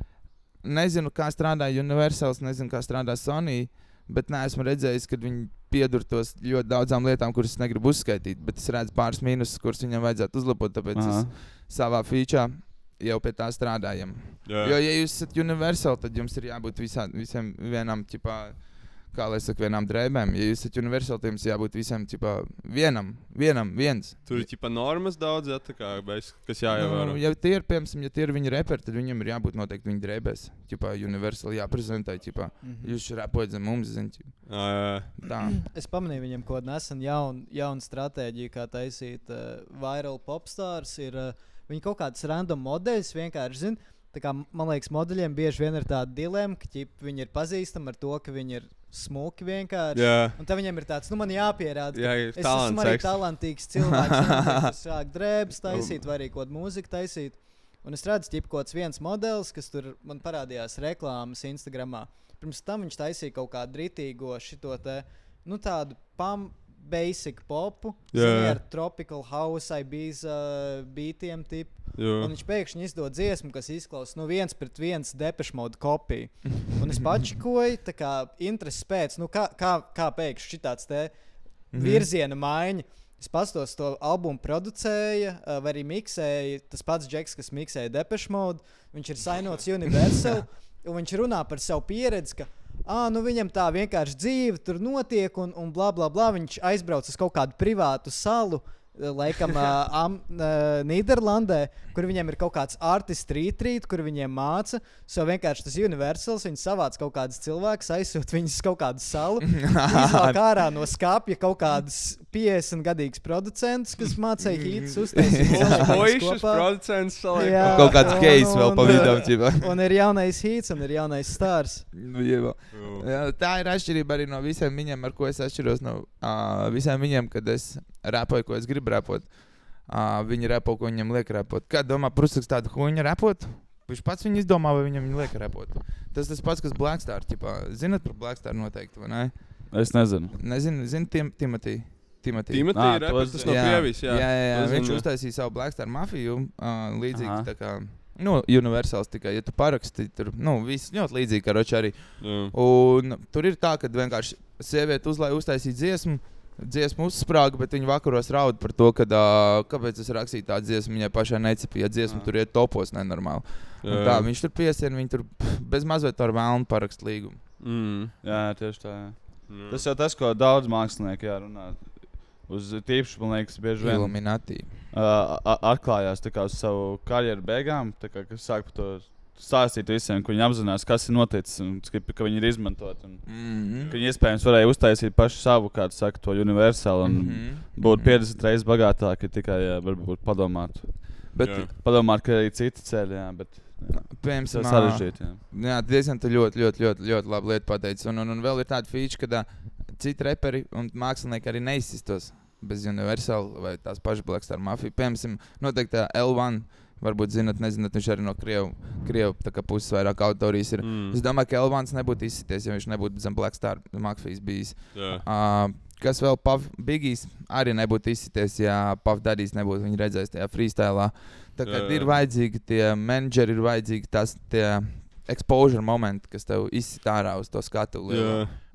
nezinu, kā strādā Universals, nezinu, kā strādā Sony. Bet neesmu redzējis, ka viņi piedur tos ļoti daudzām lietām, kuras es negribu uzskaitīt. Bet es redzu pāris mīnusus, kurus viņam vajadzētu uzlabot. Tāpēc Aha. es savā feature jau pie tā strādājam. Jā. Jo, ja jūs esat Universal, tad jums ir jābūt visā, visiem vienam, ķipā, kā lai saka, vienām drēbēm. Ja jūs esat Universal, tad jābūt visiem ķipā, vienam, vienam, viens. Tur ir ķipa normas daudz, ja, tā kā, bez, kas jāievēro. Nu, ja tie ir, piemēram, ja tie ir viņa reperi, tad viņam ir jābūt noteikti viņa drēbēs. Ķipā, Universal jāprezentē, ķipā. Mhm. Jūs repojat zem mums. Tā. Es pamanīju viņam kaut kādu nesenu jaunu, jaunu stratēģiju, kā taisīt uh, viral popstars. Ir, uh, viņi kaut kādas random modeļus vienkārši zina. Tā kā, man liekas, modeļiem bieži vien ir tāda dilemma, ka ķip, viņi ir pazīstami ar to, ka viņi ir smuki vienkārši. Jā. Un tad viņiem ir tāds, nu, man jāpierāda, Jā, ir es talants esmu arī ekstra. talantīgs cilvēks. kas sāk drēbes taisīt, vai arī kaut kādu mūziku taisīt. Un es redzu, ka kaut kāds viens modelis, kas tur man parādījās reklāmas Instagram. Pirms tam viņš taisīja kaut kādu rītīgo šito te, nu, tādu pam, basic popu, zini, ar tropical house, ibiza beatiem tipu. Jā. Un viņš pēkšņi izdod dziesmu, kas izklausās no viens pret viens depešu modu kopiju. Un es pačikoju, tā kā intereses pēc, nu kā, kā, kā pēkšņi tāds te Mhm. virziena maiņa. Es pastos to albumu producēja, uh, vai arī miksēja. Tas pats Džeks, kas miksēja depešu modu, viņš ir sainots Universal. un viņš runā par savu pieredzi, ah, nu viņam tā vienkārši dzīve tur notiek, un, un bla, bla, bla. Viņš aizbrauc uz kaut kādu privātu salu. eh, Laikam, uh, am, uh, Nīderlandē, kur viņiem ir kaut kāds artists retreat, kur viņiem māca. So vienkārši tas universāls, viņi savāc kaut kādus cilvēkus, aizsūta viņus uz kaut kādu salu. Izvelk ārā no skāpja kaut kādus 50 gadīgus producentus, kas mācīja hītus, uztaisīt Puišas producents. Jā, Kaut kāds case vēl pa ķipa. Un ir jaunais hīts, un ir jaunais stārs. Nu. Jā, tā ir atšķirība arī no visiem viņiem, ar ko es atšķiros no uh, visiem viņiem, kad es rapoju, ko es gribu rapot. Uh, viņi repo, ko viņam liek rapot. Kā domā, Prusaks tādu huņu rapot? Viņš pats viņu izdomā, vai viņam liek rapot. Tas tas pats, kas Blackstar. Ķipā. Zinat par Blackstar noteikti, vai ne? Es nezinu. Nezinu, zinu, Tim, Timotī. Timotī. Ir tas no Krievijas, jā. jā, jā, jā. Viņš uztaisīja savu Blackstar mafiju. Uh, līdzīgi Aha. tā kā. Nu, universāls tikai, ja tu paraksti, tur nu, viss ļoti līdzīgi, kā Roča arī. Jā. Un tur ir tā, ka vienkārši sieviete uzlai uztaisīt dziesmu. Dziesma uzsprāga, bet viņa vakaros raud par to, ka, uh, kāpēc es rakstīju tādu dziesmu. Viņai pašai necepīja, dziesma Jā. tur iet topos nenormāli. Un. Tā, viņš tur piesien, viņa tur bez mazliet ar vēlnu parakst līgumu. Mm. Jā, tieši tā. Jā. Jā. Tas jau tas, ko daudz mākslinieki jārunā. Uz tīpaši, man liekas, bieži vien Illuminati. uh, atklājās tā kā uz savu karjeru beigām. tā Kā, kas sāk par to stāstīt visiem, ka viņi apzinās, kas ir noticis un ka, ka viņi ir izmantoti. Un, Mm -hmm. ka viņi iespējams varēja uztaisīt pašu savu, kādu saka, to universālu un mm Mhm. -hmm. būt 50 reizes bagātāki, tikai jā, varbūt padomāt. Bet, Jā. Padomāt, ka ir arī citi ceļi, jā, bet tas piemēram, ir sarežģīti. Jā. Jā, diezgan ļoti, ļoti, ļoti, ļoti labi lietu pateici. Un, un, un vēl ir tāda feature, ka ā, citi reperi un mākslinieki arī neizsistos bez Universal vai tās pašas Blackstar mafijas. Piemēram, noteikti tā L1. Varbūt zinat, nezināt, viņš arī no Krievijas Krievu, puses vairāk autorijas ir. Mm. Es domāju, ka Elvans nebūtu izsities, ja viņš nebūtu zem Blackstar mafijas bijis. Jā. Uh, kas vēl Puff Biggies arī nebūtu izsities, ja Puff Daddies nebūtu viņu redzējis tajā freestylā. Tā kā ir vajadzīgi tie menedžeri, ir vajadzīgi tas exposure momenti, kas tev izsit ārā uz to skatu.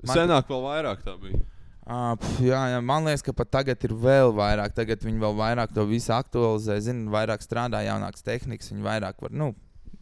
Senāk vēl vairāk tā bija. Uh, jā, jā, man liekas, ka pat tagad ir vēl vairāk. Tagad viņi vēl vairāk to visu aktualizē, zina, vairāk strādā, jaunākas tehnikas. Viņi vairāk var, nu,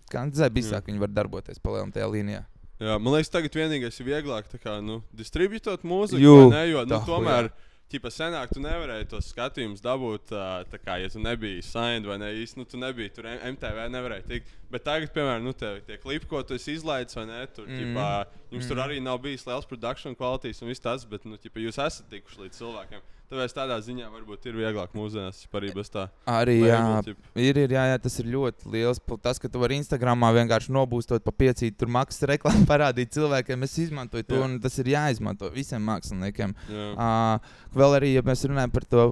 kā dzēbīsāk, viņi var darboties palielināt tajā līnijā. Jā, man liekas, tagad vienīgais ir vieglāk kā, nu, distribuēt mūziku. Jū, Ne, jo, nu, tā, tomēr, ķipa, senāk tu nevarēji tos skatījumus dabūt, tā kā, ja tu nebiji signed vai ne īsti, nu, tu nebiji tur MTV, nevarēji tikt. Bet tagad, piemēram, nu, te, tie klipi, ko tu izlaidis, vai ne, tur, mm. Ķipa, jums mm. tur Mhm. arī nav bijis liels production kvalitātes un viss tas, bet, nu, ķipa, jūs esat tikuši līdz cilvēkiem. Tāpēc tādā ziņā varbūt ir vieglāk mūsdienās, arī bez tā. Arī jā, ķipa. ir, ir, jā, jā, tas ir ļoti liels. Tas, ka tu vari Instagramā vienkārši nobūstot pa piecīt, tur maksas reklāmu parādīt cilvēkiem, es izmantoju to, Jā. un tas ir jāizmanto visiem māksliniekiem. Jā. Uh, vēl arī, ja mēs runājam par to,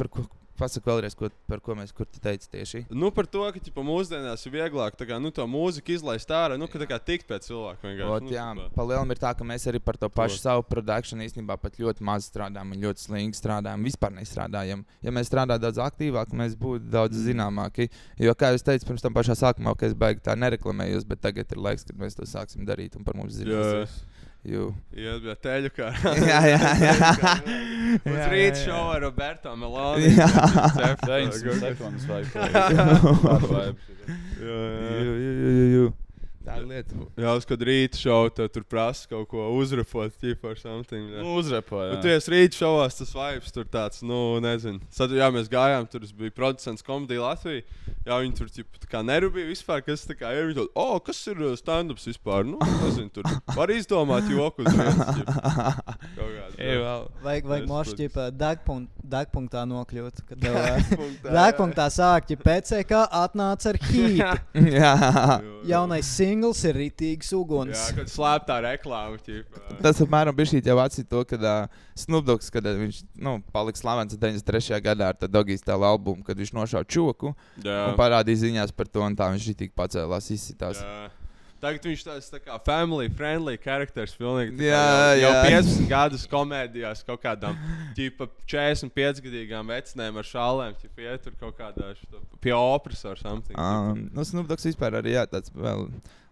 par ko, pasaka vēlreiz, ko, par ko mēs, teici tieši. Nu, par to, ka ķipa, mūsdienās ir vieglāk kā, nu, to mūziku izlaist ārā, nu, ka tā kā tikt pēc cilvēka vienkārši. Ot, nu, jā, palielam ir tā, ka mēs arī par to pašu To. savu produkciju īstenībā pat ļoti maz strādājam un ļoti slīgi strādājam. Vispār nestrādājam. Ja mēs strādājam daudz aktīvāk, mēs būtu daudz Mm. zināmāki. Jo, kā jau teicu, pirms tam pašā sākumā, ka es baigi tā nereklamējos, bet tagad ir laiks, kad mēs to sāksim darīt un par mums Jā, Jū. Iet bija teļu kā. Jā, jā, jā. Uz Jā, jā, rīta jā. šovā Roberto Meloni. Jā. 900 sekundes vai Jā, Jū, jā. Tā ir lieta. Jā, uz kad rīta šovā tev tur prasa kaut ko uzrepot, ķipa ar something. jā. Nu, uzrepoja. Bet tu esi rīta šovā, tas vibes tur tāds, nu, nezinu. Sad, jā, mēs gājām, tur es biju producents komēdija Latvijā. Jā, viņi tur ķipa, tā kā nerūpīgi vispār, kas tā kā ir. Viņi tur, oh, kas ir uh, stand-ups vispār? Nu, nezinu, tur var izdomāt joku. Vajag, vajag Es mošķi pat- degpunkt, degpunktā nokļūt. Kad tev degpunktā sāk, ja PCK atnāca ar hītu. Jā. Jaunais singls ir rītīgs uguns. Jā, kad slēptā reklāma. ķipa. Tas apmēram bija šī jau atsīt to, kad uh, Snubdogs, kad uh, viņš nu, palika slavens 93. gadā ar tādu Dogijas tēlu albumu, kad viņš nošāva čoku Jā. un parādīja ziņās par to, un tā viņš tik pacēlās, izsitās. Jā. Tagad viņš tāds tā kā family friendly characters. Pilnīgi, tā kā Jā, jau, jau jā. 15 gadus komēdijās kaut kādām ģipa, 45 gadīgām vecinēm ar šālēm. Ķipa, iet tur kaut kādā šito, pie operas or something. Um, nu, Snubdogs vispār arī jā, tāds vēl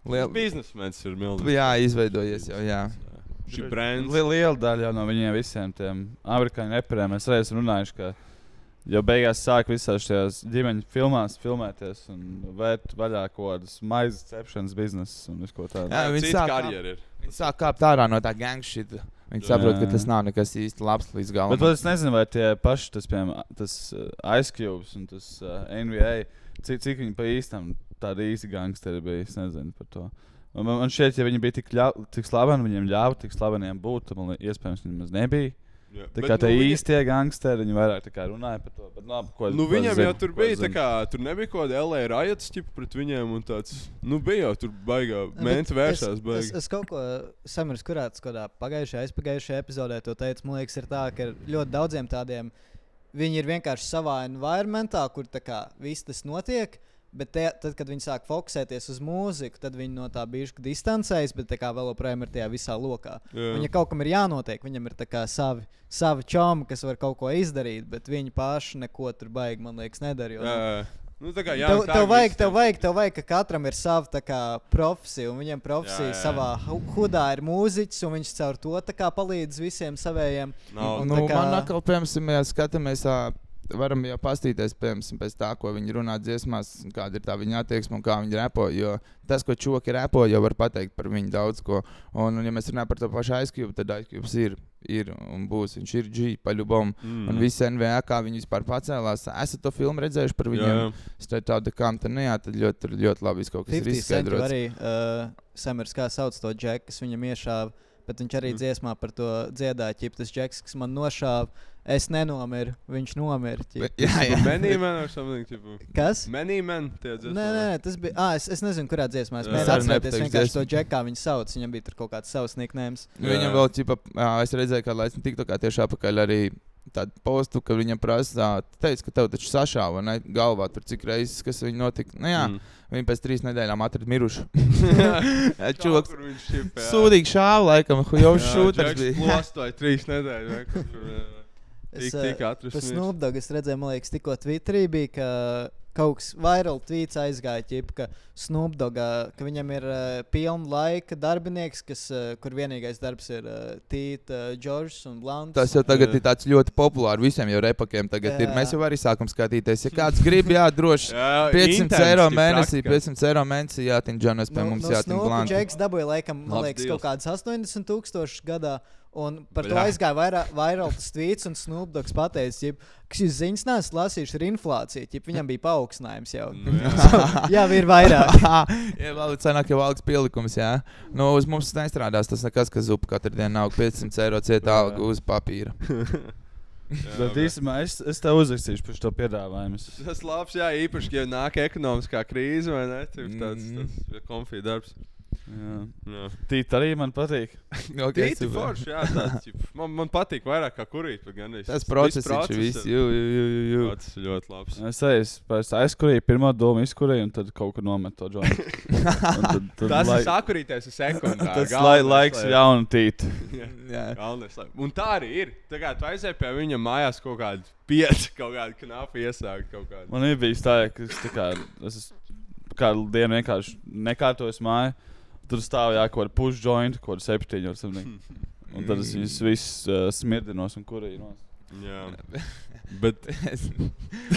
liels. Biznesmenis ir milzīgs. Jā, izveidojies jau, jā. Šī brands. Li liela daļa no viņiem visiem tiem amerikāņu reperiem. Mēs reiz runājuši, ka jau beigās sāk visās šajās ģimeņu filmās filmēties un vērt vaļā kaut kādas maizes cepšanas biznesus un visu ko tādu. Jā, viņi sāk, karjera ir. viņi sāk kāpt ārā no tā gangšita. Viņi saprot, ka tas nav nekas īsti labs līdz galam. Bet es nezinu, vai tie paši, tas, piemēram, tas uh, Ice Cube un tas uh, NBA, cik, cik viņi pa īstam tādi īsti gangsteri bija. Es nezinu par to. Un Man, man šķiet, ja viņi bija tik, ļau, tik slaveni, viņiem ļāva tik slaveniem būt, tad man iespējams viņi maz nebija. Jā. Tā Bet, kā tie nu, īstie gangsteri, viņi vairāk tā kā runāja par to. Bet, labi, ko, Nu, ko es viņam zinu, jau tur es bija tā zinu. kā, tur nebija kaut kāda LA rajats ķipa pret viņiem un tāds, nu, bija jau tur baigā, mēnti vēršās Es, baigi. es kaut ko samers, kurā tas kādā pagājušajā, aizpagājušajā epizodē to teicu. Man liekas, ir tā, ka ir ļoti daudziem tādiem. Viņi ir vienkārši savā environmentā, kur tā kā viss tas notiek. Bet te, tad, kad viņi sāk fokusēties uz mūziku, tad viņi no tā bijuši distancējas, bet tā kā vēl joprojām ir tajā visā lokā. Jā. Viņa kaut kam ir jānotiek, viņam ir tā kā savi, savi čomi, kas var kaut ko izdarīt, bet viņi paši neko tur baigi, man liekas, nedara. jo, nu, jā. Nu, tā kā jā, Tev, tā tev, vajag, tev, vajag, tev vajag, ka katram ir sava tā kā, profesija, un viņam profesija Jā, jā. savā hu- hudā ir mūziķis, un viņš caur to tā kā palīdz visiem savējiem. Nav. Un Nu, tā kā- Man atkal, piemēram, ja skatāmies, ā, varam jau pastīties piemēram, pēc tā, ko viņi runā dziesmās, kāda ir tā viņa attieksme un kā viņi repo. Jo tas, ko čoki repo, jau var pateikt par viņu daudz ko. Un, un ja mēs runājam par to pašu aizkļuvu, tad aizkļuvs ir, ir un būs. Viņš ir G, paļubom. Mm. Un visi NVA, kā viņi vispār pacēlās. Esat to filmu redzējuši par viņiem? Jā. Straight tāda kā tā, nu jā, tad ļoti, tur ļoti labi viss kaut kas ir 50 centi izskaidrots. arī uh, Samers, kā sauc to džeku, kas viņam iešāva. Bet viņš arī Mm. dziesmā par to dziedāja, ķip tas džeks, kas man nošāva. Es nenomiru, viņš nomira. Jā, jā. Menīmen or something, tipo. Kas? Menīmen, tie Nē, dziesmā. nē, nē, tas bija. Ah, es, es nezinu, kurā dziesmā. Es mēģināju Es atcerēties vienkārši to dziesmu. džeku, kā viņu sauc. Viņam bija tur kaut kāds savs niknējums. Jā. Viņam vēl, ķipa, es redzēju, ka Latvijas tikto kā tieši apakaļ arī tādu postu, ka viņam prasa, teica, ka tev taču sašāva ne, galvā tur cik reizes, kas viņa notika. Nu, jā, Mm. viņi pēc trīs nedēļām atrada mirušu. Jā. sūdīgi šāva laikam, jau Džeks bija. Klostoja trīs nedēļas. Es, Tik- tik atrasts par mirs. Snoopdogu es redzēju, man liekas, tikko Twitterī bija, ka kaut kas viral tweets aizgāja, ķip, ka Snoopdogā, ka viņam ir uh, pilna laika darbinieks, kas, uh, kur vienīgais darbs ir uh, Tīt, uh, Džordžs un Blants. Tas jau tagad Jā. ir tāds ļoti populārs visiem jau repakiem. Tagad ir. Jā. Mēs jau arī sākam skatīties. Ja kāds grib, jā, droši. Jā, 500 intense, eiro mēnesī, praktiski. 500 eiro mēnesī jātiek Džonas pie mums, jātiek Snoopa blāns. Džeks dabūja laikam, man liekas, kaut kādas 80 tūkstošus gadā. Un par to aizgāja vairāk, vairāk tas tweets, un Snoopdogs pateica, ģip, ka šis ziņas neesmu lasījis ar inflāciju. Ģip, viņam bija paaugstinājums jau. Nu, jā. jā, ir vairāk. Jā, vēl ir cenāk, jau algas pielikums. Jā, nu, uz mums nestrādās tas nekas, ka zupa katru dienu aug 500 eiro cieta alga uz papīra. Jā, Bet īstenībā es, es tev uzrakstīšu par šo piedāvājumu. Tas labs, jā, īpaši, ja nāk ekonomiskā krīze vai ne? Tur tāds, Mhm. tas konfī darbs. Jā. Jā. Tīt arī man patīk. Okay, Tīti super. forši, jā, tāds, man, man patīk vairāk kā kurīt. Tas process ir viss. Jū, jū, jū, jū. Tas ir ļoti labs. Es aizskrēju, aizskrēju, pirmā doma izkurēju, un tad kaut kur nometu to džonu. Un tad- tad Tas lai- ir sakurīties uz sekundi. Tas lai, laiks ir jauna tīta. Jā. Galvenais, lai- Un tā arī ir. Tā kā tu aizēji pie viņa mājās kaut kādu pieci, kaut kādu knapu iesākt kaut kādu. Man ir bijis tā, ka es, tā kā, es kādu dienu vienkārši nekārtojos māju. Tur stāv jā, kaut kāda pušķointa, kaut kāda septiņa. or something. Un tad es viņus visus uh, smirdinos un kurīnos. Jā. Bet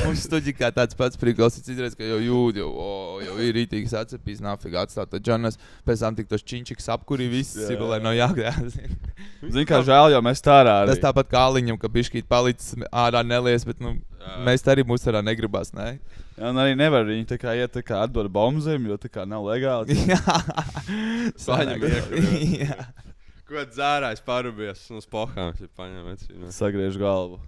Mums studijā kā tāds pats prigals, es izreizu, ka jau jūt, jau, o, jau ir rītīgs atcepīs, nafigā atstāt to Džonas, pēc tam tik tos činčiks apkurī viss, Jā. sibelē nav jāgrāz. Zini, kā žēl, jo mēs tā ārā. Tas tāpat kā Aliņam, ka bišķīt palicis ārā nelies, bet, nu, Jā. mēs tā arī mūs arā negribas, ne? Un arī nevar viņi tā kā iet, tā kā atdod bombzēm, jo tā kā nav legāli. Jā. Paņem iekuru, Jā. ko dzērājs parūpies uz pohām, ja paņem vecīnu. Sagriež galvu.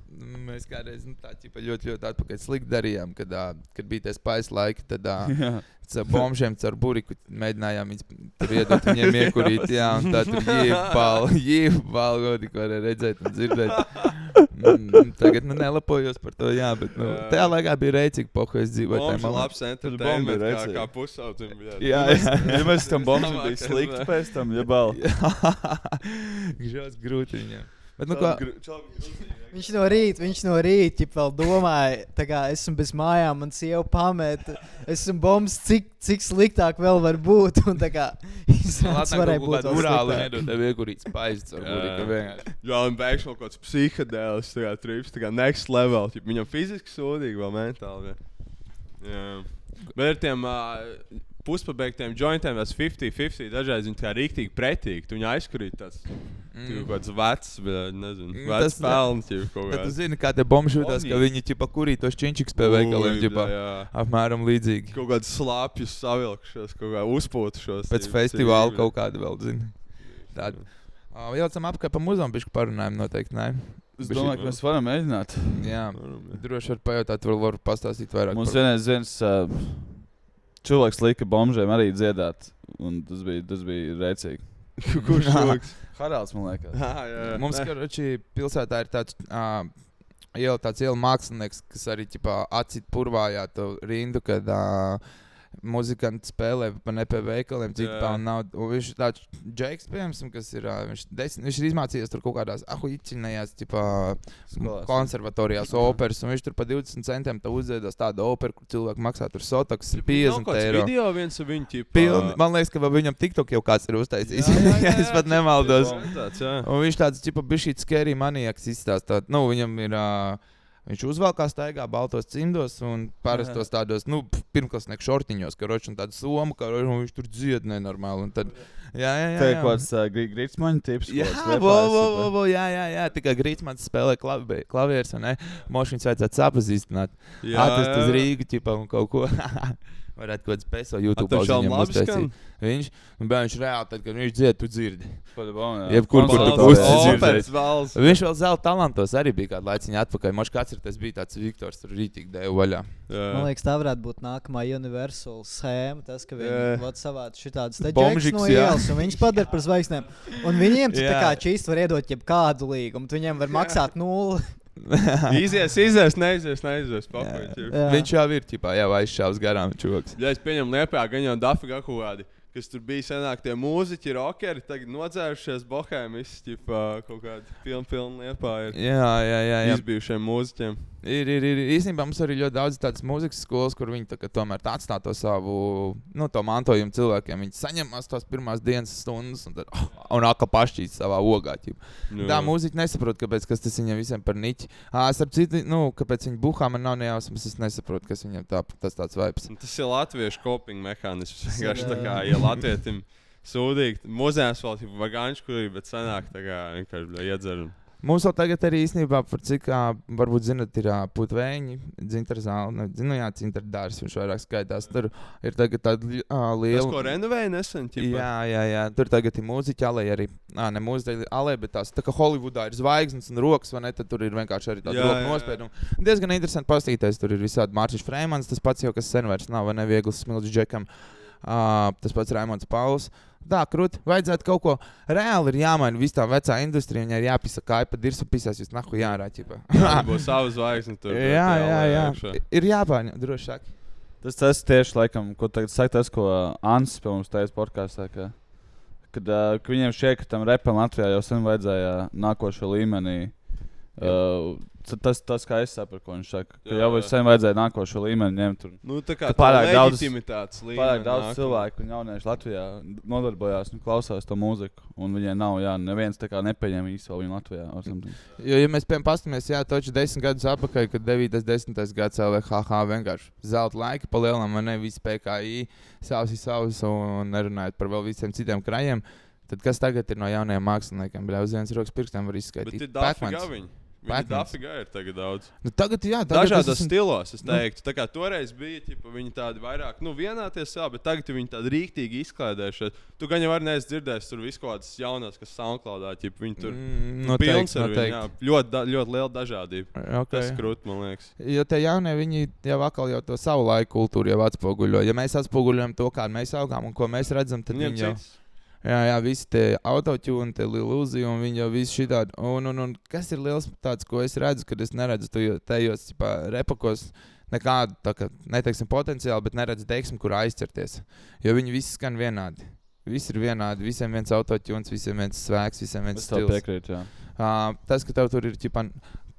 mēs kādreiz nu, tā ķipa, ļoti, ļoti atpakaļ slikti darījām, kad, ā, kad bija tie spējas laiki. Tad Jā. Caur bombžiem, caur buriku mēģinājām viņus iedot viņiem iekurīt. Jā, un tā tur jīpāli, godi, ko varēja redzēt un dzirdēt. Mm, tagad nu, nelapojos par to, jā, bet nu, Jā. tajā laikā bija rēcīgi, Mums ir malā. labs entertainment, ir kā, kā pusaudzim. bļaļ. Jā, jā. ja mēs tam bombam bija slikti pēc tam, ja bal. Žēl, grūti viņam. Bet, nu, ko, Viņš no rīta, viņš no rīta vēl domāja, tā kā esmu bez mājām, man sieva pameta. Esmu bombs, cik, cik sliktāk vēl var būt. Un tā kā izrādās, varēja būt urāli nedod tev iekurīt spaizi caur Jā. un beigās kaut kāds psihedēlis, tā kā trips, tā kā next level. Viņam fiziski sūdīgi, vēl mentāli. Jā. Bet ar tiem uh, puspabeigtiem jointiem, tas 50-50, dažreiz viņi tā kā rīktīgi pretīgi. Tu viņu aizkurīt tāds. Mm. Kaut kāds vecs, bet nezinu, Mm, vecs tas- pelns. Bet tu zini, kā tie bomži jūtas, ka viņi ķipa kurī tos činčiks pie veikaliem, ķipa apmēram līdzīgi. Kaut kāds slāpjus savilkšos, kaut kā uzpūtušos. Pēc festivāla kaut kāda vēl, zini. Tāda. Jaucam apkārt pa Mozambiku parunājumu noteikti, nē. Es Bišķi- domāju, ka mēs varam mēģināt. Jā, droši var pajautāt, vēl var pastāstīt vairāk. Mums par- vienreiz viens uh, cilvēks lika bombžiem arī dziedāt, un tas bija, tas bija rēcīgi. Kurš cilvēks? Haralds, man liekas. Ah, jā, jā. Mums, karoči, pilsētā ir tāds uh, iela, tāds iela mākslinieks, kas arī ķipā, acīt purvājā to rindu, kad uh, muzikanti spēlē pa ne pie veikaliem, cik Jā. tālu nav. Un viņš tāds Džeks, piemēram, kas ir, viņš, desmit, viņš ir izmācījies tur kaut kādās ahuicinējās, tipā, Skolās. konservatorijās operas, un viņš tur pa 20 centiem tā uzdziedās tādu operu, kur cilvēki maksā tur sotakas Nav 50 kāds eiro. video viens ar viņu ķipu. Pilni, man liekas, ka viņam TikTok jau kāds ir uztaisījis. Ja es pat nemaldos. Tāds, jā. Un viņš tāds, tipo, bija šī skerija maniaks izstāstā. Nu, viņam ir. Uh, Viņš uzvelkā staigā baltos cimdos un parastos tādos, nu, pirmklasnieku šortiņos, karoči, un tādu somu, karoči, un viņš tur dzied nenormāli. Un tad, jā, jā, jā. Tā ir kaut kāds uh, grītsmaņa tips. Jā, vo, vo, vo, vo, jā, jā, jā. Tikai Grīsmans spēlē klavi, klavierus, un ne? Mošņus vajadzētu sapazīstināt. Jā, Atrast uz. Rīgu, ķipā, un kaut ko. Varētu kaut kāds peso YouTube uztaisīt. Viņš, un bērns viņš reāli, tad, kad viņš dzied, tu dzirdi. Jā. Jebkur, kur tu valsts. Viņš vēl zelta talantos arī bija kādu laiciņu atpakaļ. Mošs kāds ir tas bija tāds Viktors, tur rītīgi dēļ vaļā. Man liekas, tā varētu būt nākamā universāla schēma. Tas, ka Jā. viņi vod savāc šitādus te džekus no jā. ielas, un viņus padara par zvaigznēm. Un viņiem tas tā Jā. kā čīst var iedot jebkādu līgumu. tu Viņiem var maksāt nulli. Izies, izies, neizies, neizies. Pakuļ, Jā. Viņš jau ir ķipā, jau aizšāvis garām čoks. Ja es pieņemu liepā, gan jau Dafika kaut kādi, kas tur bija senāk, tie mūziķi, rockeri, tagad nodzērušies bohēm, izsķipā kaut kādi pilni, pilni liepā ir Jā, jā, jā. jā. izbijušiem mūziķiem. Ir, ir, ir. Īstenībā mums arī ļoti daudz tādas mūzikas skolas, kur viņi tā, tomēr tā atstāj to savu nu, to mantojumu cilvēkiem. Viņi saņemās tās pirmās dienas stundas un, tad, oh, un atkal pašķīt savā ogā. Tā mūzika nesaprot, kāpēc tas viņam visiem par niķi. Ā, Starp citu, nu, kāpēc viņi buhā man nav nejausmas, es nesaprotu, kas viņam tā, tas tāds vibes. Tas ir latviešu coping mehānisms. Vienkārši tā kā, ja latvietim sūdīgi, mūzēs vēl ir vagāņškurī, bet senāk tā kā vienkārši bļa, iedzer. un- Mums vēl tagad arī īstenībā, par cik, ā, varbūt zinat, ir ā, putvēņi, dzintra zāle, zinu, jā, dzintra dārs, viņš vairāk skaitās. Tur ir tagad tāda li- ā, Tas, liela. ko renovēja nesen, ķipa? Jā, jā, jā, tur tagad ir mūziķa alē arī. Nā, ne mūziķa alē, bet tās tā kā Holivudā ir zvaigznes un rokas, vai ne? Tad tur ir vienkārši arī tāda roka nospieduma. Diezgan interesanti paskatīties. Tur ir visādi Mārcis Freimans, tas pats jau kas sen vairs nav, vai ne? Viegls smilts džekam. Uh, tas pats Raimons Pauls. Tā, krūti, vajadzētu kaut ko reāli ir jāmaina. Viss tā vecā industrija, viņai ir jāpisa kāpa, dirsu pisās, jūs nahu jārāķipa. Jā, būs savs zvaigznes tur. jā, jā, jā. iekšā. Ir jāpārņem, vien. Tas tas tieši laikam, ko tagad saka tas, ko Ants pie mums teica podkāstā. Ka, kad, uh, ka viņiem šķiet, ka tam repam Latvijā jau sen vajadzēja nākošo līmenī. Uh, tas, tas, kā es saprotu, ko viņš saka, ka Jā, jau sen vajadzēja nākošo līmeni ņemt. Tur. Nu, tā kā Ka pārāk tā daudz- līmenī Pārāk daudz nāk. cilvēku un jauniešu Latvijā nodarbojās un klausās to mūziku. Un viņiem nav, jā, neviens tā kā nepieņem īsto viņu Latvijā. Jo, ja mēs piemēram paskatāmies, jā, taču desmit gadus atpakaļ, kad 9, 10 gads LVHH vienkārši zelta laika palielinām, man ne visi PKI, savs ir savs un nerunājot par vēl visiem citiem krajiem. Tad kas tagad ir no jaunajiem māksliniekiem? Bļā, uz vienas rokas pirkstiem var Bet izskaidrot. ir dafiga viņi. Dafigā ir tagad daudz. Nu, tagad, jā, tagad Dažādos es esmu- stilos, es Nu. teiktu. Tā kā toreiz bija, ķipa, viņi tādi vairāk, nu, vienā tiesā, bet tagad viņi tādi rīktīgi izklaidējušies. Tu gan jau arī neesi dzirdējis, tur visu kaut kādas jaunas, kas SoundCloudā, ķipa, viņi tur Mm, nu, noteikti, pilns ar viņu, jā. Ļoti, da, ļoti liela dažādība. Ok. Tas krūt, man liekas. Jo tie jaunie, viņi jau atkal jau to savu laiku kultūru jau atspoguļo. Ja mēs atspoguļojam to, kāda mēs augām un ko mēs redzam, tad Viņiem viņi jau. cits. Jā, jā, visi tie autotune, tie ilūzija, un viņi jau visi šitādi. Un, un, un kas ir liels tāds, ko es redzu, kad es neredzu to tajos ķipā, repakos nekādu, tā kā, neteiksim, potenciālu, bet neredzu teiksmi, kur aizķerties. Jo viņi visi skan vienādi. Visi ir vienādi, visiem viens autotune, visiem viens svēks, visiem viens stils. piekrītu, jā. Uh, tas, ka tev tur ir ķipa,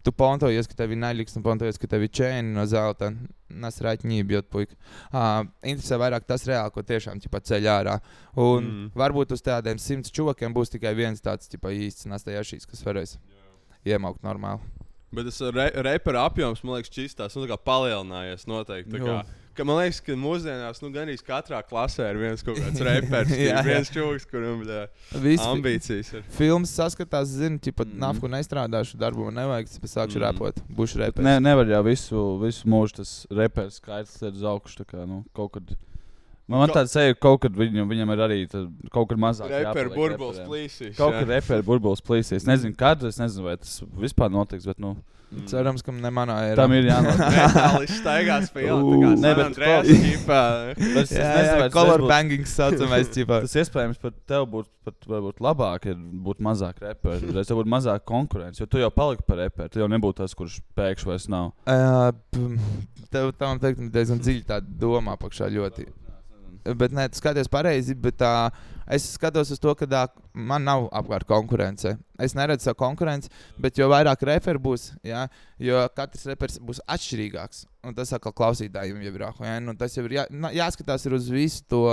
tu pontojies, ka tev ir naļīgs un pontojies, ka tev ir čēni no zelta. Nasrāķi ņībjot, puika. Uh, interesē vairāk tas reāli, ko tiešām ķipa, ceļ ārā. Un Mm. varbūt uz tādiem simts čūkiem būs tikai viens tāds ķipa, īsts nastajašīs, kas varēs iemaukt normāli. Bet tas re, repera apjoms, man liekas, čistās, nu, tā kā palielinājies noteikti. Ka, man liekas, ka mūsdienās, nu, gan arī katrā klasē ir viens kaut kāds reperis, Jā, jā. viens čūlis, kuram ir Visi- ambīcijas. Ir. Filmas saskatās, zinu, ka mm. nafku nestrādāšu, darbu nevajag, es sākšu mm. repot, būšu repot. Ne, nevar jau visu, visu mūžu tas reperis skaits iet uz augšu. tā Kā, nu, kaut kad, man man tāds seja, ka kaut kad viņam, viņam ir arī tad kaut kad mazāk. Reperu burbulis plīsīs, Kaut jā. kad reperu burbulis plīsīs. Es nezinu, kad, es nezinu, vai tas vispār notiks. Bet, nu, Cerams, ka ne manā ir. Tam ir jānotiek. Metālis staigās pa ielu, ne, bet Andreas ko- ķipā. Es tas color būtu- banging saucamais, ķipā. Tas iespējams pat tev būtu pat, varbūt labāk, ja būtu mazāk reperu. Reiz tev būtu mazāk konkurence, jo tu jau paliki par reperu. Tu jau nebūtu tas, kurš pēkšņi vairs nav. Uh, tev tam teikt, diezgan dziļi tā doma apakšā ļoti. Bet nē, tu skaties pareizi, bet tā, es skatos uz to, ka tā, man nav apkārt konkurence. Es neredzu savu konkurenci, bet jo vairāk reperu būs, jā, jo katrs reperis būs atšķirīgāks. Un tas atkal klausītājiem jau ir jā, nu, tas jau ir jā, jāskatās ir uz visu to.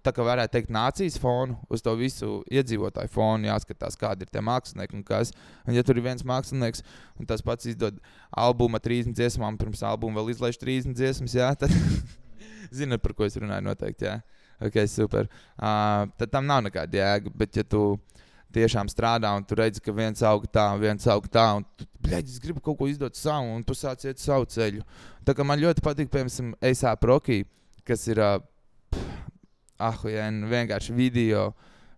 Tā kā varētu teikt, nācijas fonu, uz to visu iedzīvotāju fonu jāskatās, kādi ir tie mākslinieki un kas. Un, ja tur ir viens mākslinieks, un tas pats izdod albumu ar 30 dziesmām, pirms albuma vēl izlaiž 30 dziesmas, jā, tad zinat, par ko es runāju. Noteikti, jā, ok, super. Uh, tad tam nav nekāda jēga. Bet, ja tu tiešām strādā un tu redzi, ka viens aug tā, viens aug tā, un tu bļaģ, es gribu kaut ko izdot savu, un tu sāc iet savu ceļu. Tā kā man ļoti patīk, piemēram, Eisā Prokī, kas ir. Uh, Ah, jā, nu, vienkārši video.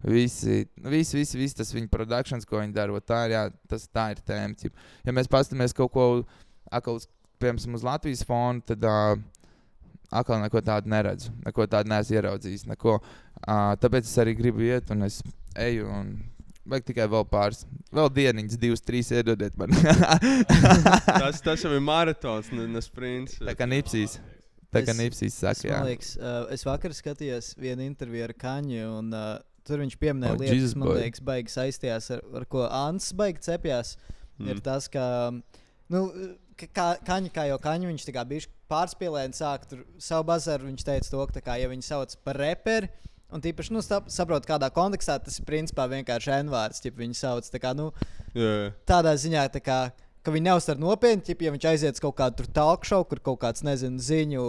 Visi, visi, visi, visi tas viņa produkcijas, ko viņi dara, tā ir, jā, tas, tā ir tēma. Ja mēs paskatāmies kaut ko, atkal, uz- piemēram, uz Latvijas fona, tad uh, atkal neko tādu neredzu. Neko tādu neesmu ieraudzījis. Neko. Uh, tāpēc es arī gribu iet, un es eju. Un Vajag tikai vēl pāris, vēl dieniņas, divas, trīs iedodiet man. tas, tas jau ir maratons, ne, ne sprints. Tā kā nipsīs. Tā kā Es- nipsīs saka, es, jā. liekas, uh, es vakar skatījos vienu interviju ar Kaņu, un uh, tur viņš pieminēja Oh, lietas, Jesus kas man boy. liekas, baigi saistījās ar, ar ko Ants baigi cepjās. Mm. Ir tas, ka. Nu, ka- kā, kaņa, kā jau kaņa, viņš tā kā bija pārspīlējis, sāk tur savu bazaru. Viņš teica, to, ka, kā, ja viņi sauc par reperi, un tīpaši nu, sap- saprot, kādā kontekstā tas ir principā vienkārši N-vārds, ja viņi sauc. Tā kā, nu, jā. tādā ziņā, tā kā, ka viņi neuzsver nopietni, ķip, ja viņš aiziet uz kaut kādu talk show, kur kaut kāds, nezinu, ziņu,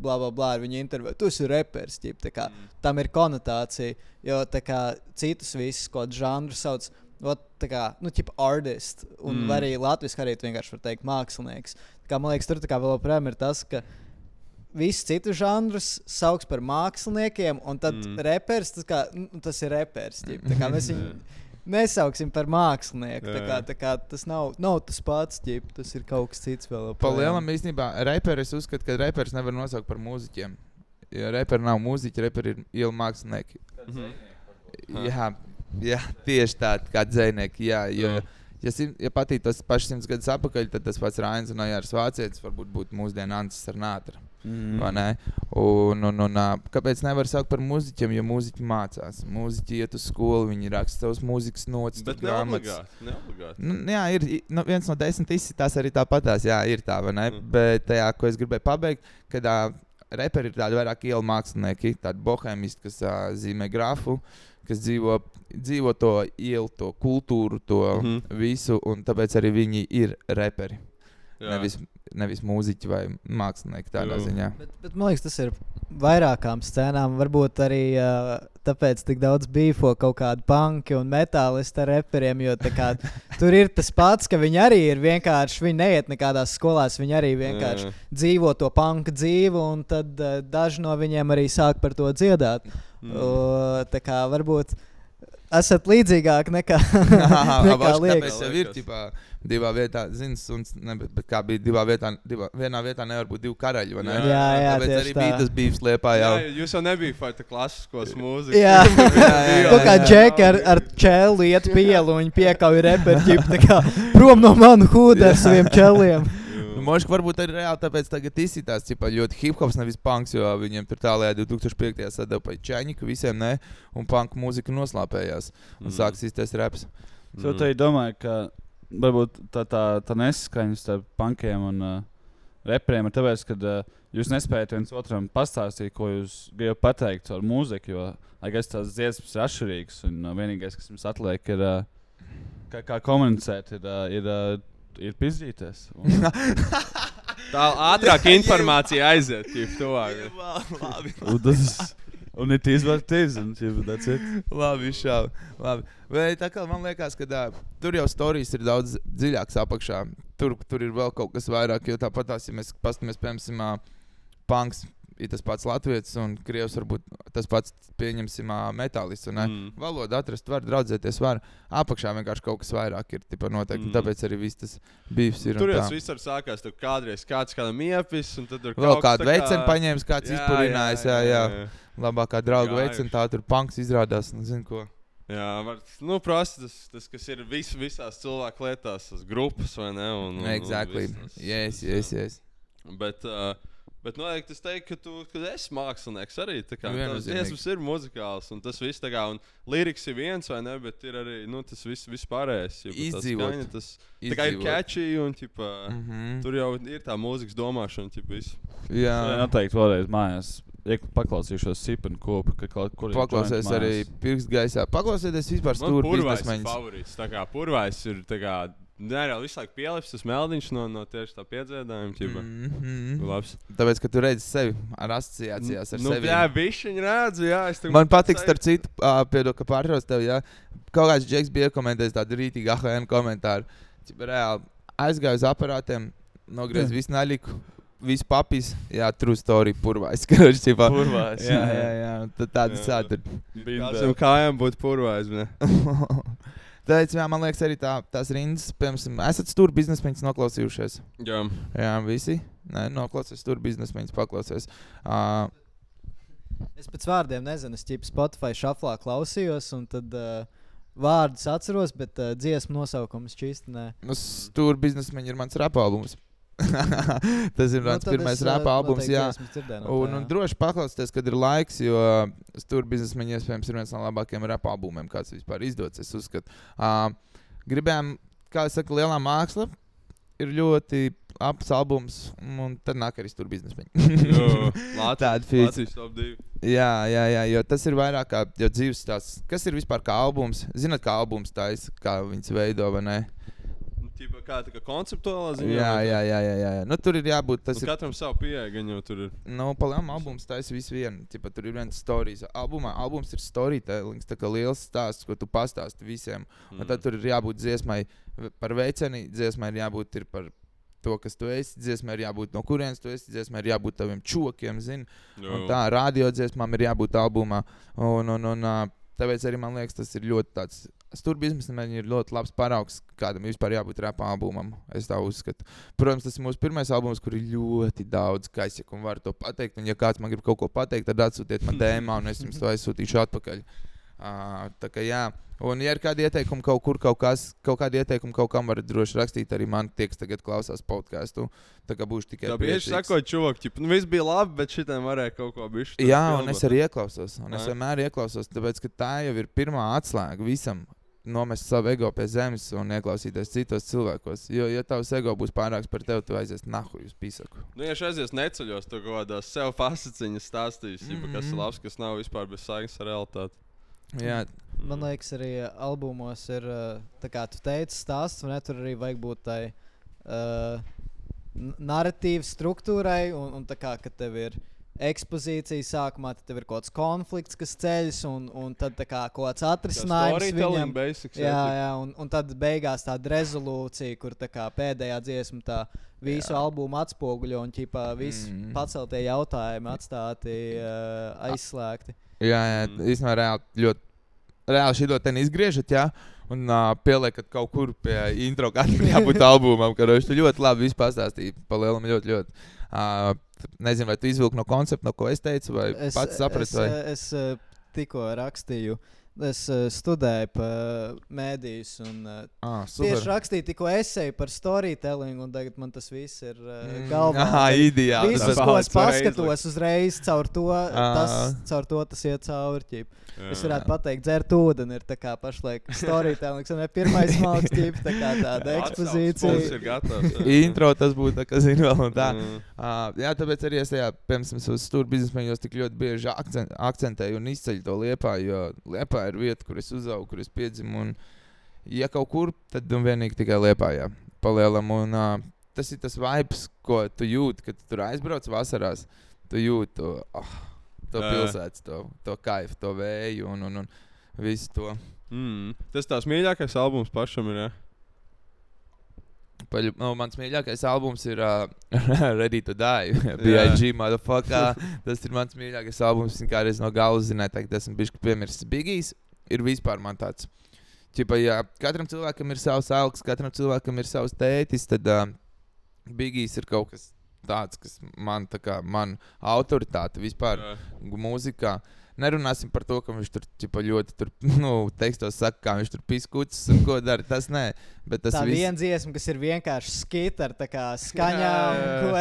bla, bla, bla, ar viņu interviju. Tu esi reperis, ķip, kā, mm. tam ir konotācija. Jo tā kā citus visus, ko žanrus sauc, ot, tā kā, nu, ķip, artist, un Mm. arī latviešu arī vienkārši var teikt mākslinieks. Tā kā, man liekas, tur tā kā vēl joprojām ir tas, ka visus citus žanrus sauc par māksliniekiem, un tad Mm. mm. reperis, tas, kā, nu, tas ir reperis. tā kā mēs viņu nesauksim par mākslinieku. Tā kā, tā kā tas nav, nav tas pats, ģip, tas ir kaut kas cits vēl. Pa joprojām. lielam īstenībā reperis uzskata, ka reperis nevar nosaukt par mūziķiem. Jo reperi nav mūziķi, reperi ir ielu mākslinieki. Mhm. Jā, jā, tieši tādi kā dzinieki. Jā, jo, Jā. Ja, sim, ja patīk tas pats simts gadus atpakaļ, tad tas pats Rāns un Jānis Vācietis varbūt būtu mūsdienu Ansis ar Nātru. Mm. vai ne? Un, un, un, kāpēc nevar saukt par mūziķiem? Jo mūziķi mācās. Mūziķi iet uz skolu, viņi raksta savus mūzikas notis, Bet grāmatas. Nu, jā, ir nu, viens no desmit izsitās arī tāpatās. Jā, ir tā, vai ne? Mm. Bet tajā, ko es gribēju pabeigt, kad uh, reperi ir tādi vairāk ielu mākslinieki, tādi bohēmisti, kas uh, zīmē grafu, kas dzīvo, dzīvo to ielu, to kultūru, to mm. -hmm. visu, un tāpēc arī viņi ir reperi. Jā. Nevis, nevis mūziķi vai mākslinieki tādā Jā. ziņā. Bet, bet man liekas, tas ir vairākām scēnām. Varbūt arī uh, tāpēc tik daudz bīfo kaut kādu punki un metālistu ar reperiem. Jo tā kā, tur ir tas pats, ka viņi arī ir vienkārši, viņi neiet nekādās skolās, viņi arī vienkārši Jā. dzīvo to punka dzīvi, un tad uh, daži no viņiem arī sāk par to dziedāt. Mm. Uh, tā kā varbūt esat līdzīgāk nekā, Tāpēc liekas. jau ir ģipā, divā vietā, zini, suns, ne, bet, bet kā bija divā vietā, divā, vienā vietā nevar būt divi karaļi. vai ne? Jā, jā, Tāpēc tieši arī tā. bija tas bijis liepā jau. Jā, jūs jau nebijāt tā klasiskos mūzikas. Jā, jā, kaut kā jā. džeki ar, ar čēlu iet pielu, viņi piekauja reperģipu, prom no manu hūda ar saviem čeliem. Nu, Možda varbūt arī reāli tāpēc tagad izsitās cipā, ļoti hip hops, nevis punks, jo viņiem tur tālāk 2005. gadā sadeva pa čaņiku, visiem ne, un punk mūzika noslāpējās. Un Mm. sāks izties reps. Es jau tā domāju, ka varbūt tā, tā, tā nesaskaņa starp punkiem un uh, reperiem ir tāpēc, ka uh, jūs nespējat viens otram pastāstīt, ko jūs gribat pateikt ar mūziku. Jo, lai gan tās dziesmas ir atšķirīgas, un uh, vienīgais, kas jums atliek, ir uh, kā, kā komunicēt, ir, uh, ir, uh, ir pizdīties. Un, Tā ātrāk informācija aiziet, jau tuvāk. Labi, un, tas, un it is what it is. Un, that's it. labi, šau. Labi. Vai tā kā man liekas, ka tā, tur jau stāstījis ir daudz dziļāks apakšā. Tur, tur ir vēl kaut kas vairāk, jo tāpat tās, ja mēs paskatāmies, piemēram, punks. Ir tas pats Latvijas un Krievijas, varbūt tas pats, pieņemsim, metālists. Un, mm. Valodu atrast, var draudzēties, var. Apakšā vienkārši kaut kas vairāk ir. Noteikti, mm. Tāpēc arī viss tas bijis. Tur jau tas viss sākās. Tur kādreiz kāds kādam iepis, un tad tur Vēl kādu tā kā- veicenu paņēmis, kāds izpurinājis. Jā, jā, jā. Labākā drauga veicena, tā tur punks izrādās. Nu, zinu, ko. Jā, var, nu, prasa tas, tas, kas ir vis, visās cilvēku lietās, tas grupas vai ne? Un, un, Exactly. Un viss tas- Yes, yes, yes. Bet, uh, bet noteikti es teiktu, ka tu ka esi mākslinieks arī. Tā kā Nu, viennozīmīgi. dziesmas ir muzikāls, un tas viss tā kā, un liriks ir viens vai ne, bet ir arī, nu, tas viss, viss pārējais. Izdzīvot. skaņa, Tas tā kā ir Izdzīvot. catchy, un, ķipa, Mm -hmm. tur jau ir tā mūzikas domāšana, ķipa, viss. Jā, Jā, noteikti vēlreiz mājās. Ja paklausīšos sipenu kopu, ka kaut kur joint arī pirksts gaisā. Paklausieties vispār Man stūri purvais ir biznesmeņus. favorīts. Tā kā purvais ir, tā kā, nereāli visu laiku pielips tas meldiņš no, no tieši tā piedzēdājuma, ķipa. Mm -hmm. Labs. Tāpēc, ka tu redzi sevi ar asociācijās ar nu, sevi. jā, bišķiņ redzu, jā. es Man patīk, starp citu, uh, piedod, ka pārtrauc tevi. Jā. Kaut kāds džeks bija komentējis tādu rītīgu AHN komentāru. Cipa reāli aizgāju uz aparātiem, nogriez Jā. visu naļiku. Visu papīs, jā, true story, purvais. Karoči, tipā. Purvais, jā, jā. jā. Tad tādas Jā. tādas. Kādam kājām būtu purvais, ne? Tāpēc, jā, man liekas, arī tā, tās rindas, piemēram, esat stūri biznesmeņus noklausījušies. Jā. Jā, visi. Nē, noklausīsies, tur biznesmeņus paklausies. Uh, Es pēc vārdiem nezinu, es ķipu Spotify šaflā klausījos, un tad uh, vārdus atceros, bet uh, dziesmu nosaukums nē. nu, stūri biznesmeņi ir mans rapalbums. Tas ir mans Nu, tad pirmais es, uh, rapa albums. Jā. no Un, un jā. droši paklausieties, kad ir laiks, jo stūra biznesmeņa iespējams ir viens no labākajiem rapa albumiem, kāds vispār izdots. Es uzskatu, uh, gribējām, kā jau saka, lielā māksla ir ļoti labs albums, un tad nāk arī stūra biznesmeņa. Tāda 2. Jā, jā, jā, jo tas ir vairāk kā dzīves stāsts. Kas ir vispār kā albums? Zināt, kā albums taisa, kā viņas veido, vai ne? Tipa, kā tā kā konceptuālā ziņā. Jā, jā, jā, jā, jā. Nu, tur ir jābūt. Tas nu, ir. katram savu pieeja, jau tur ir. Nu, palielam albums taisa visu vienu. Tipa, tur ir viens stāstījis. Albumā albums ir storytellings, tā kā liels stāsts, ko tu pastāsti visiem. Un tad tur ir jābūt dziesmai par veiceni, dziesmai ir jābūt ir par to, kas tu esi. Dziesmai ir jābūt no kurienes tu esi. Dziesmai ir jābūt taviem čokiem, zini. Un tā radiodziesmām ir jābūt albumā. Un, un, un, tāpēc arī man liekas, tas ir ļoti tāds. Stūrbiznesam ir ļoti labs paraugs, kādam vispār jābūt rapa albumam. Es tā uzskatu. Protams, tas ir mūsu pirmais albums, kur ir ļoti daudz kaisieku un var to pateikt. Un, ja kāds man grib kaut ko pateikt, tad atsūtiet man dēmā, un es jums to aizsūtīšu atpakaļ. Uh, tā kā jā, un, ja ir kādi ieteikumi kaut kur, kaut, kas, kaut kādi ieteikumi kaut kam, varat droši rakstīt arī man, tie, kas tagad klausās podkāstu. Tā kā būšu tikai Tā bieži sakot, čūki, nu viss bija labi, bet šitam varēja kaut ko bišķi. tur Jā, un pilnot. es arī ieklausos. Un es Ai. vienmēr ieklausos, tāpēc ka tā jau ir pirmā atslēga visam. Nomest savu ego pie zemes un ieklausīties citos cilvēkos. Jo, ja tavs ego būs pārāks par tevi, tu aizies nahu uz pīsaku. Nu, ja šeit aizies neceļos, tad kaut kādās sev fasciņas stāstīs, mm -hmm. kas ir Mhm. labs, kas nav vispār bez saiknes ar realitāti. Jā, Man liekas, arī albumos ir, tā kā tu teici, stāsts, un ne, tur arī vajag būt tai uh, narratīvas struktūrai, un, un tā kā, ka tev ir ekspozīcija sākumā, tad tev ir kaut kāds konflikts, kas ceļas, un, un tad tā kā kaut kāds atrisinājums viņam. basics, jā, jā, un, un tad beigās tāda rezolūcija, kur tā kā pēdējā dziesma tā visu jā. albumu atspoguļo un ķipā visi Mm. mm. paceltie jautājumi atstāti uh, aizslēgti. Jā, jā īstenībā reāli ļoti. Reāli šī ļoti izgriežat, jā, un uh, pieliekat kaut kur pie intro, kādam jābūt albumam, ka viņš ļoti labi pastāstīja. Palielam ļoti, ļoti. Uh, nezinu, vai tu izvilki no koncepta, no ko es teicu, vai es, pats saprati. Es, Vai... es, es uh, tikko rakstīju. Es uh, studēju par mēdījus un uh, Ah, super. tieši rakstīju tikko esēju par storytelling, un tagad man tas viss ir uh, Mm, galvā. Tad ideāli. Tas ko es paskatos uzreiz caur to, tas, Ah. caur to tas iet cauri. ķip. Es Jā. varētu pateikt, dzert ūdeni ir tā kā pašlaik storytelling, un pirmais malks ķip, tā kā tāda ekspozīcija. gatavs, jā. Intro tas būtu, tā, kas zina vēl un tā. Mm. Uh, jā, tāpēc arī es tajā, piemēram, uz stūra biznesmeņos tik ļoti bieži akcent, akcentēju un izceļu to liepā, jo liepā ir vieta, kur es uzaugu, kur es piedzimu. Un, ja kaut kur, tad un vienīgi tikai liepā, jā, palielam. Un, uh, tas ir tas vibes, ko tu jūti, kad tu tur aizbrauc vasarās. Tu jūti to, oh, to pilsētas, to, to kaifu, to vēju un, un, un visu to. Mm. Tas tās mīļākais albums pašam ir. Ja? Paļu, nu, mans mīļākais albums ir uh, Ready to Die. B.I.G. motherfucker. Tas ir mans mīļākais albums. Viņa kādreiz no galvas zināja, ka esmu bijis piemirsis. Bigijs ir vispār man tāds. Čipa, ja katram cilvēkam ir savs augs, katram cilvēkam ir savs tētis, tad uh, Bigijs ir kaut kas tāds, kas man, tā kā, man autoritāte vispār mūzikā. Nerunāsim par to, ka viņš tur ķipa, ļoti tur, nu, tekstos saka, kā viņš tur piskucis un ko dara. Tas nē, bet tas Tā viss- viena dziesma, kas ir vienkārši skita ar tā kā skaņām,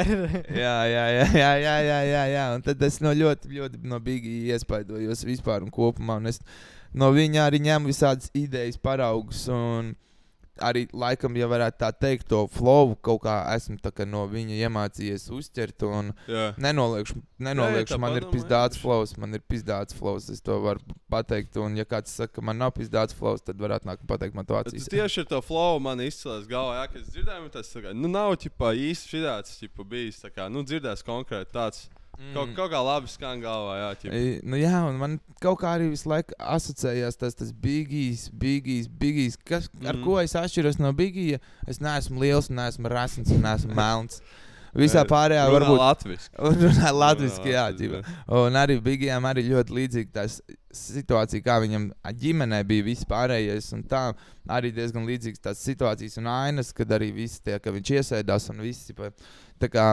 ir. jā, jā, jā, jā, jā, jā, jā, jā. Un tad es no ļoti, ļoti no Bigija iespaidojos vispār un kopumā. Un es no viņa arī ņemu visādas idejas, paraugus. Un arī laikam, ja varētu tā teikt, to flow kaut kā esmu kā no viņa iemācījies uztvert. Un Jā. nenoliekšu, nenoliekšu tā man ir pizdāts flows, man ir pizdāts flows. Es to varu pateikt. Un ja kāds saka, ka man nav pizdāts flows, tad varētu nākt un pateikt, man to Tas acīs. tieši ar to flow man izcēlās galvā, jā, kad es dzirdēju, tas kā, nu, nav ķipā, īsti šāds ķipa, bijis. tā Kā, nu, dzirdēs konkrēti tāds. Mm. Kaut, kaut kā labi skan galvā, jā, ķipa. I, Nu, jā, un man kaut kā arī visu laiku asociējās tas, tas bigijs, bigijs, bigijs. Kas, mm. Ar Mm. ko es atšķiros no bigija? Es neesmu liels, neesmu rasns un neesmu melns. Visā Jā, pārējā runā varbūt latviski. Un Runā latviešu, Runā jā. latviski, ģipa. Un arī Bigijam arī ļoti līdzīga tā situācija, kā viņam ģimenē bija viss pārējais. Un tā arī diezgan līdzīgas tās situācijas un ainas, kad arī viss tie, ka viņš iesēdās un viss. Tā kā,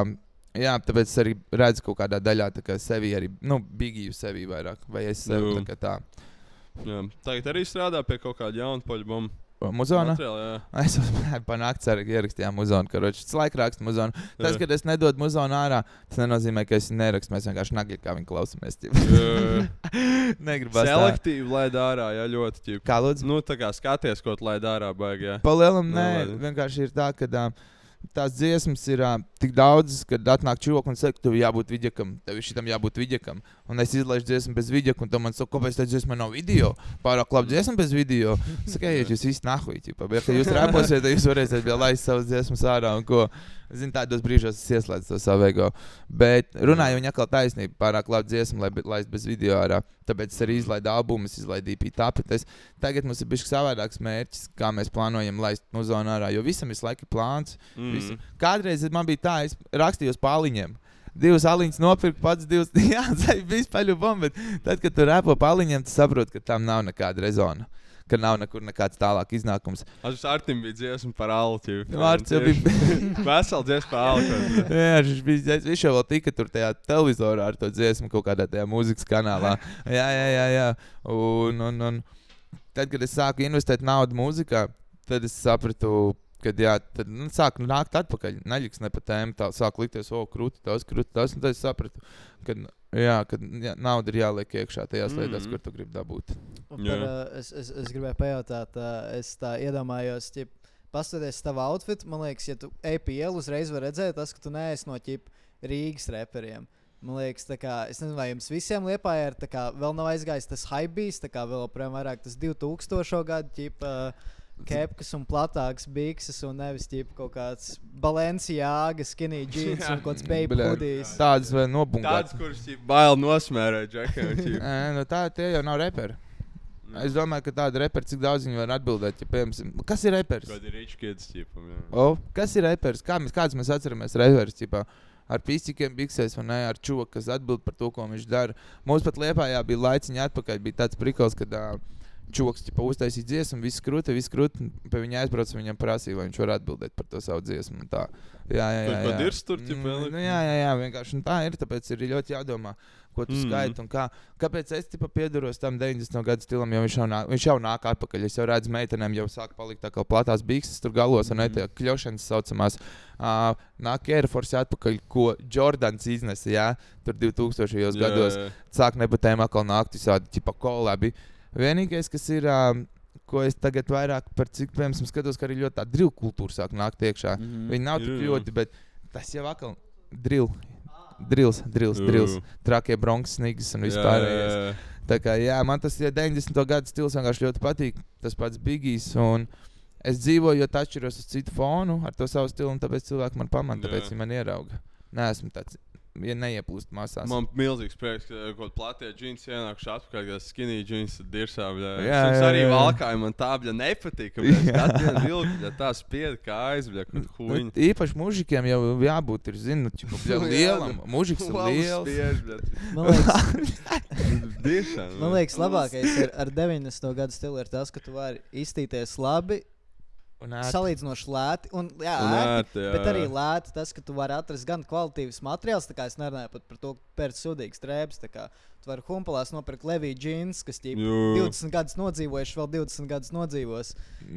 jā, tāpēc es arī redzu kaut kādā daļā kā sevi arī, nu, Bigiju sevi vairāk. Vai es sevi Nu. tā kā tā. Jā. Tagad arī strādā pie kaut kāda jauna poļbuma. Muzona? Es jau panāktu, arī ierakstījām muzonu. Karoči, tas laika raksta muzonu. Tas, Jā. ka es nedodu muzonu ārā, tas nenozīmē, ka es nerakstu. Mēs vienkārši nagļi, kā viņi klausāmies. Negribas. Selektīvi laid ārā, jā, ļoti ķip. Kā lūdzu? Nu, tā kā skaties, ko laid ārā, baigi, jā. Palielam, Nu, nē, vienkārši ir tā, ka uh, tās dziesmas ir uh, tik daudzas, kad atnāk čūlis un saka, tev jābūt vidjakam, tev šitam jābūt vidjakam. Un es izlaižu dziesmu bez vidjaka, un tu man saka, kāpēc tā dziesma nav video? Pārāk labi dziesma bez video. Sakai, ja jūs visi nahuji, bet ja jūs reposiet, tad jūs varēsiet vēl laist savas dziesmas ārā un ko. Zinu, tādos brīžos es ieslēdzu to savu ego. Bet runāju, viņa atkal taisnība, pārāk labi dziesma, lai laist bez video ārā. Tāpēc es arī izlaidu albumu, es izlaidu EP tapetes. Tagad mums ir bijis savādāks mērķis, kā mēs plānojam laist muzonu ārā, jo visam ir laika plāns. Mm. Visu. Kādreiz man bija tā, es rakstīju uz pāliņiem. Divas aliņas nopirku, pats divas. Jā, tas bija paļu bomba. Bet tad, kad tu repo pāliņiem, tu saproti, ka tam nav nekāda rezona. Ka nav nekur nekāds tālāk iznākums. Aš Artim bija dziesma par alti. Arts jau bija- Vesela dziesma par alti. Jā, viņš bija dziesma. Viņš jau vēl tika tur tajā televizorā ar to dziesmu kaut kādā tajā mūzikas kanālā. Jā, jā, jā. jā. Un, un, un tad, kad es sāku investēt naudu mūzikā, tad es sapratu, ka jā, tad nu, sāk nākt atpakaļ. Neļiks ne pa tēmu, tā sāk likties, o, krūti tas, krūti tas. Un tad es sapratu, ka jā, ka jā, nauda ir jāliek iekšā tajās mm. -hmm. lietās, kur tu gribi dabūt. Par, uh, es, es, es gribēju pajautāt, uh, es tā iedomājos, ja paskatieties tavu outfit, man liekas, ja tu ej pie ielas, uzreiz var redzēt, tas, ka tu neesi no ķip Rīgas reperiem. Man liekas, kā, es nezinu, vai jums visiem liepā ir, tā kā vēl nav aizgājis tas hype tā kā vēl joprojām vairāk tas 2000. gadu ķip. Uh, kepkas un platākas bikses un nevis ķip kaut kāds Balenciāga, skinny jeans un kaut kāds baby hoodies. Tādas vai nobunkātas. Tāds, kurš ķip, bail nosmērē, džekiem. Nē, nu tā tie jau nav reperi. Es domāju, ka tāda reperi, cik daudz viņi var atbildēt, ja, piemēram, kas ir reperis? Ir rich kids, ķipam, jā. O, kas ir reperis? Kā mēs, kāds mēs atceramies reperis? Ķipā? Ar pīsīkiem, biksēs, vai ne? Ar čūku, kas atbild par to, ko viņš dara. Mums pat Lietpājā bija laiciņa atpakaļ. Bija tāds prikals, kad uh, čūks ķipa, uztaisīja dziesmu, viss krūti, viss krūti. Pie viņa aizbrauca, viņam prasīja, vai viņš var atbildēt par to savu dziesmu. Tā. Jā, jā, jā. Jā. dirst tur, ķipa, Mm, nu, jā, jā, jā, vienkārši un tā ir. Tāpēc ir ļoti jādomā, ko tu Mm. mm. skaiti un kā. Kāpēc es tipa piedaros tam 90. gadu stilam, jo viņš jau nāk, viņš jau nāk atpakaļ. Es jau redzu, meitenēm jau sāk palikt tā kā platās bikses tur galos, un ne tā kļūšanas saucamās. Uh, nāk Air Force atpakaļ, ko Jordans iznesa, jā, tur 2000. Jā, gados. Sāk nepatēm atkal nākt visādi tipa kolabi. Vienīgais, kas ir. Ko es tagad vairāk par cik, piemēram, skatos, ka arī ļoti tā drill kultūra sāk nākt iekšā. Mm. -hmm. Viņi nav tik ļoti, bet tas jau atkal drill. Drills, drills, Jū. drills, trakie bronzas, snigs un jā. Tā kā, jā, man tas ja 90. gada stils vienkārši ļoti patīk. Tas pats Bigijs. un Es dzīvoju, jo atšķiros uz citu fonu ar to savu stilu, un tāpēc cilvēki man pamana, tāpēc viņi man ierauga. Nē, esmu tāds, ja neieplūst masās. Man milzīgs prieks, ka kaut kāda platie džins ienākuši atpakaļ, kā skinny jeans dirsā. Jā, Jā, arī valkāja man tā, bļa, nepatīk. Ka mēs Jā. katru dienu tā spied kā aizbļa, kur Nu, huīņi. īpaši mužikiem jau jābūt, ir, zinu, čipa, bļa, lielam. Mužiks ir liels. Diešām. man liekas labākais ar, ar 90. gadu stilu ir tas, ka tu vari iztīties labi. Salīdzinoši lēti. Un, jā, Un ērti, ērti, jā, bet arī lēti tas, ka tu vari atrast gan kvalitīvus materiālus, tā kā es nerunāju pat par to, ka pēc sūdīgas drēbes. tā kā Tu vari humpalās nopirkt Leviju džins, kas Jū. 20 gadus nodzīvojuši, vēl 20 gadus nodzīvos.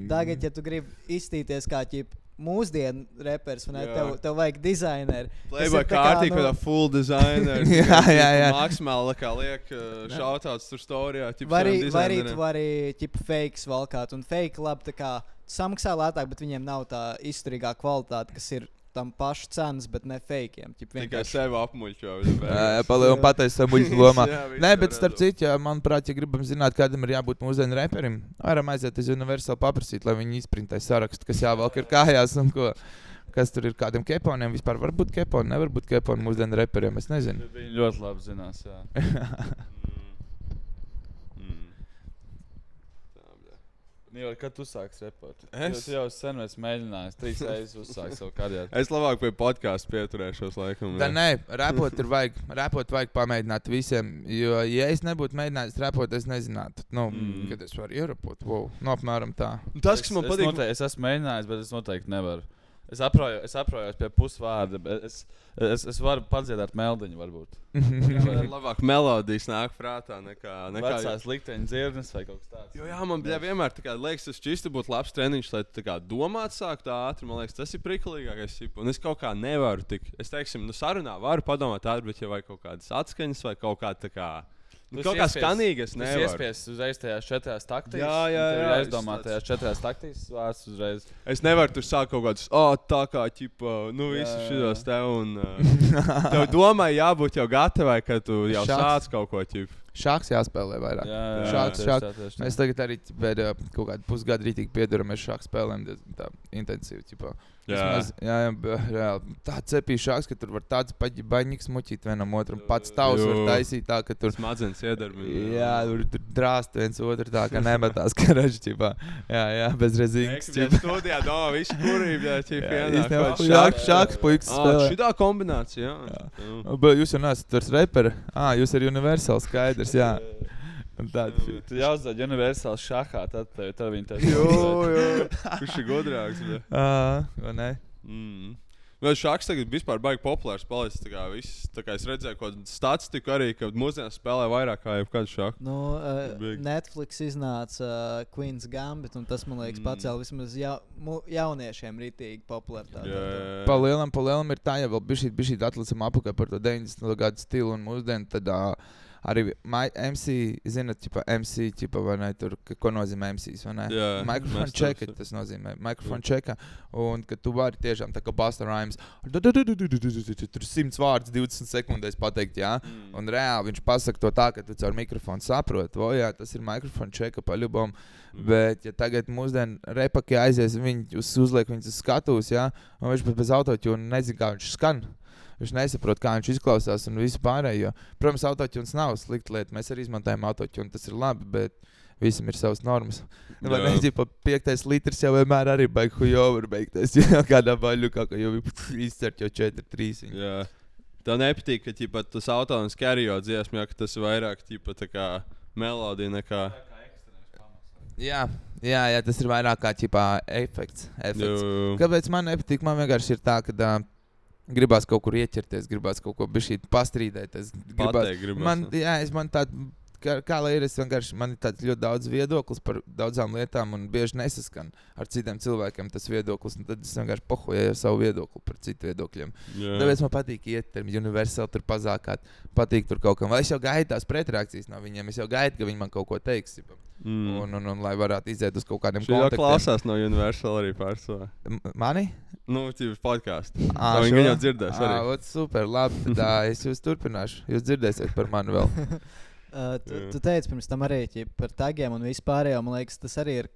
Tagad, ja tu gribi iztīties kā ķip, mūsdienu reperis, Jā. tev, tev vajag dizaineru. Playboy tā kā, kārtīgi, nu, full designer. Jā, jā, jā. Maksimāli kā liek šautauts tur storijā. Vai arī, vai arī tu vari ķipa fakes valkāt, un fake labi tā kā samaksā lētāk, bet viņiem nav tā izturīgā kvalitāte, kas ir tam pašu cenas, bet ne fakiem. ķip Tikai vienkārši- sevi apmuļķo. Jā, jā palielina un pateicis savu muļķu lomā. Jā, Nē, bet starp citu, ja, manuprāt, ja gribam zināt, kādam ir jābūt mūsdienu reperim, varam aiziet uz Universal paprasīt, lai viņi izprintē sarakstu, kas jāvelk ir kājās un ko. Kas tur ir kādiem keponiem vispār? Var būt keponi, nevar būt keponi mūsdienu reperiem. Es nezinu. Viņi ļoti labi zinās. Jā. Mm. Nīla, kad tu sāksi repot? Es? Tu jau sen esi mēģinājis, trīs reizes uzsākt savu karjeru. Es labāk pie podkāstu pieturēšos, laikam. Tā nē, repot ir vajag, repot vajag pamēģināt visiem. Jo, ja es nebūtu mēģinājis repot, es nezinātu, nu, Mm. kad es varu ierapot. Wow, nu, apmēram tā. Tas, kas man es, patīk, Es, noteikti, es esmu mēģinājis, bet es noteikti nevaru. Es aproju, es aprojos pie pusvārda. Es, es, es varu padziedāt meldiņu, varbūt. man labāk melodijas nāk prātā nekā. Vecās likteņa dzirdes vai kaut kas tāds. Jo, jā, man bļā, vienmēr tā kā, liekas, tas šķisti būtu labs treniņš, lai tā kā domāt sāktu ātri. Man liekas, tas ir priklīgākais. Un es kaut kā nevaru tik. Es teiksim, nu, sarunā varu padomāt ātri, bet ja vajag kaut kādas atskaņas vai kaut kā tā kā. Nu, Tas kaut kā skanīgas Tas nevaru. iespējas uzreiz tajās četrās taktīs. Jā, jā, jā, es tajās četrās taktīs vārds uzreiz. Es nevaru tur sākt kaut kādus, oh, tā kā, ķipa, nu, Jā, visu jā, šos te un. Uh, tev domai jābūt jau gatavai, ka tu jau sāc kaut ko ķipa. Šāks jāspēlē vairāk. Jā, jā, Šāks, tieši šāks. tā, tieši tā. Mēs tagad arī pēdējā kaut kādu pusgadu rītīgi pieduramies šādu spēlēm diezgan tā intensīvi. Ķipā. Jā. Jā, jā, b- reāli. Tā cepīja šāks, ka tur var tāds paģi baņķis muķīt vienam otram. Pats tavs var taisīt tā, ka tur. Smadzenes iedarbina. Jā, tur, tur drāst viens otru tā, ka nemetās karažģībā. Jā, jā, bez. Ekstra studijā domā, visu kurību, jā, ķipa, Jā, kaut kāds šāks- šāks Ā, spēlē. Šitā kombinācija, jā. jā. Bet jūs jau neesat tur reperi. Ah, jūs ir universāli skaidrs. Jā. Un Tāda fi- Tu jau uzdod universāli šahā, tad tev tad viņi tev Jo, jo. Kurš ir gudrāks? Ā, vai ne? Mm. Vēl šāds tagad vispār baigi populārs palicis. Tā kā, viss, tā kā es redzēju, ko statistiku arī, ka mūsdienās spēlē vairāk kā jebkad šādu. Nu, uh. Netflix iznāca uh, Queen's Gambit, un tas, man liekas, Mm. pacēla vismaz ja, mu, jauniešiem rītīgi popularitāti. Pa lielam, pa lielam ir tā, ja vēl bija šī atlasām apakā par to 90. gadu stilu un mūsdienu, tad uh, arī mai- MC, zinat, tipa MC, tipa, vai ne, tur, ka- ko nozīmē MCs, vai ne? Jā, Mikrofona čeka, tas nozīmē. Mikrofona čeka, un ka tu vari tiešām tā kā Busta Rhymes, tur 100 vārdus 20 sekundēs pateikt, jā. Mm. Un reāli viņš pasaka to tā, ka tu caur mikrofonu saproti, o jā, tas ir mikrofona čeka paļubom. Mm. Bet, ja tagad mūsdienu repaki aizies, viņi uz, uzliek viņus uz skatuves, jā, un viņš pat bez autotune nezina, kā viņš skan. Viņš nesaprot, kā viņš izklausās un visu pārējo. Protams, autotunes nav slikta lieta. Mēs arī izmantojam autotune, tas ir labi, bet visam ir savas normas. Vai ne? Ja piektais litrs jau vienmēr arī beigas hujover beigties. Jā, kādā baļķā, kā jau izcert jau 4, 3. Jā. Tā nepatīk, ka ģipa, tas autons karijo dziesmu, ja ka tas ir vairāk tā kā melodija nekā. Jā, jā, jā, tas ir vairāk kā ķipā efekts. efekts. Jū. Kāpēc man nepatīk? Man vienkārši ir tā, ka uh, gribās kaut kur ieķerties, gribās kaut ko bišķīt pastrīdēties. Gribās, Pateikt gribas, man, ne? jā, es man tādu, kā, kā lai ir, es vienkārši, man ir tāds ļoti daudz viedoklis par daudzām lietām un bieži nesaskan ar citiem cilvēkiem tas viedoklis. Tad es vienkārši pohoju savu viedokli par citu viedokļiem. Jā. Tāpēc man patīk iet tur, universāli tur pazākāt, patīk tur kaut kam. Vai es jau gaidu tās pretreakcijas no viņiem, es jau gaidu, ka viņi man kaut ko teiks. Ķipa. Mm. Un, un, un, lai varētu iziet uz kaut kādiem kontaktiem. klausās no Universal arī pārsvarā. M- Mani? Nu. Ā, Viņi šo? gan jau dzirdēs Ā, arī. ot, super, labi. Tad ā, es jūs turpināšu. Jūs dzirdēsiet par mani vēl. Uh, tu, Jā. tu teici pirms tam arī ķip, par tagiem un vispārējo. Man liekas, tas arī ir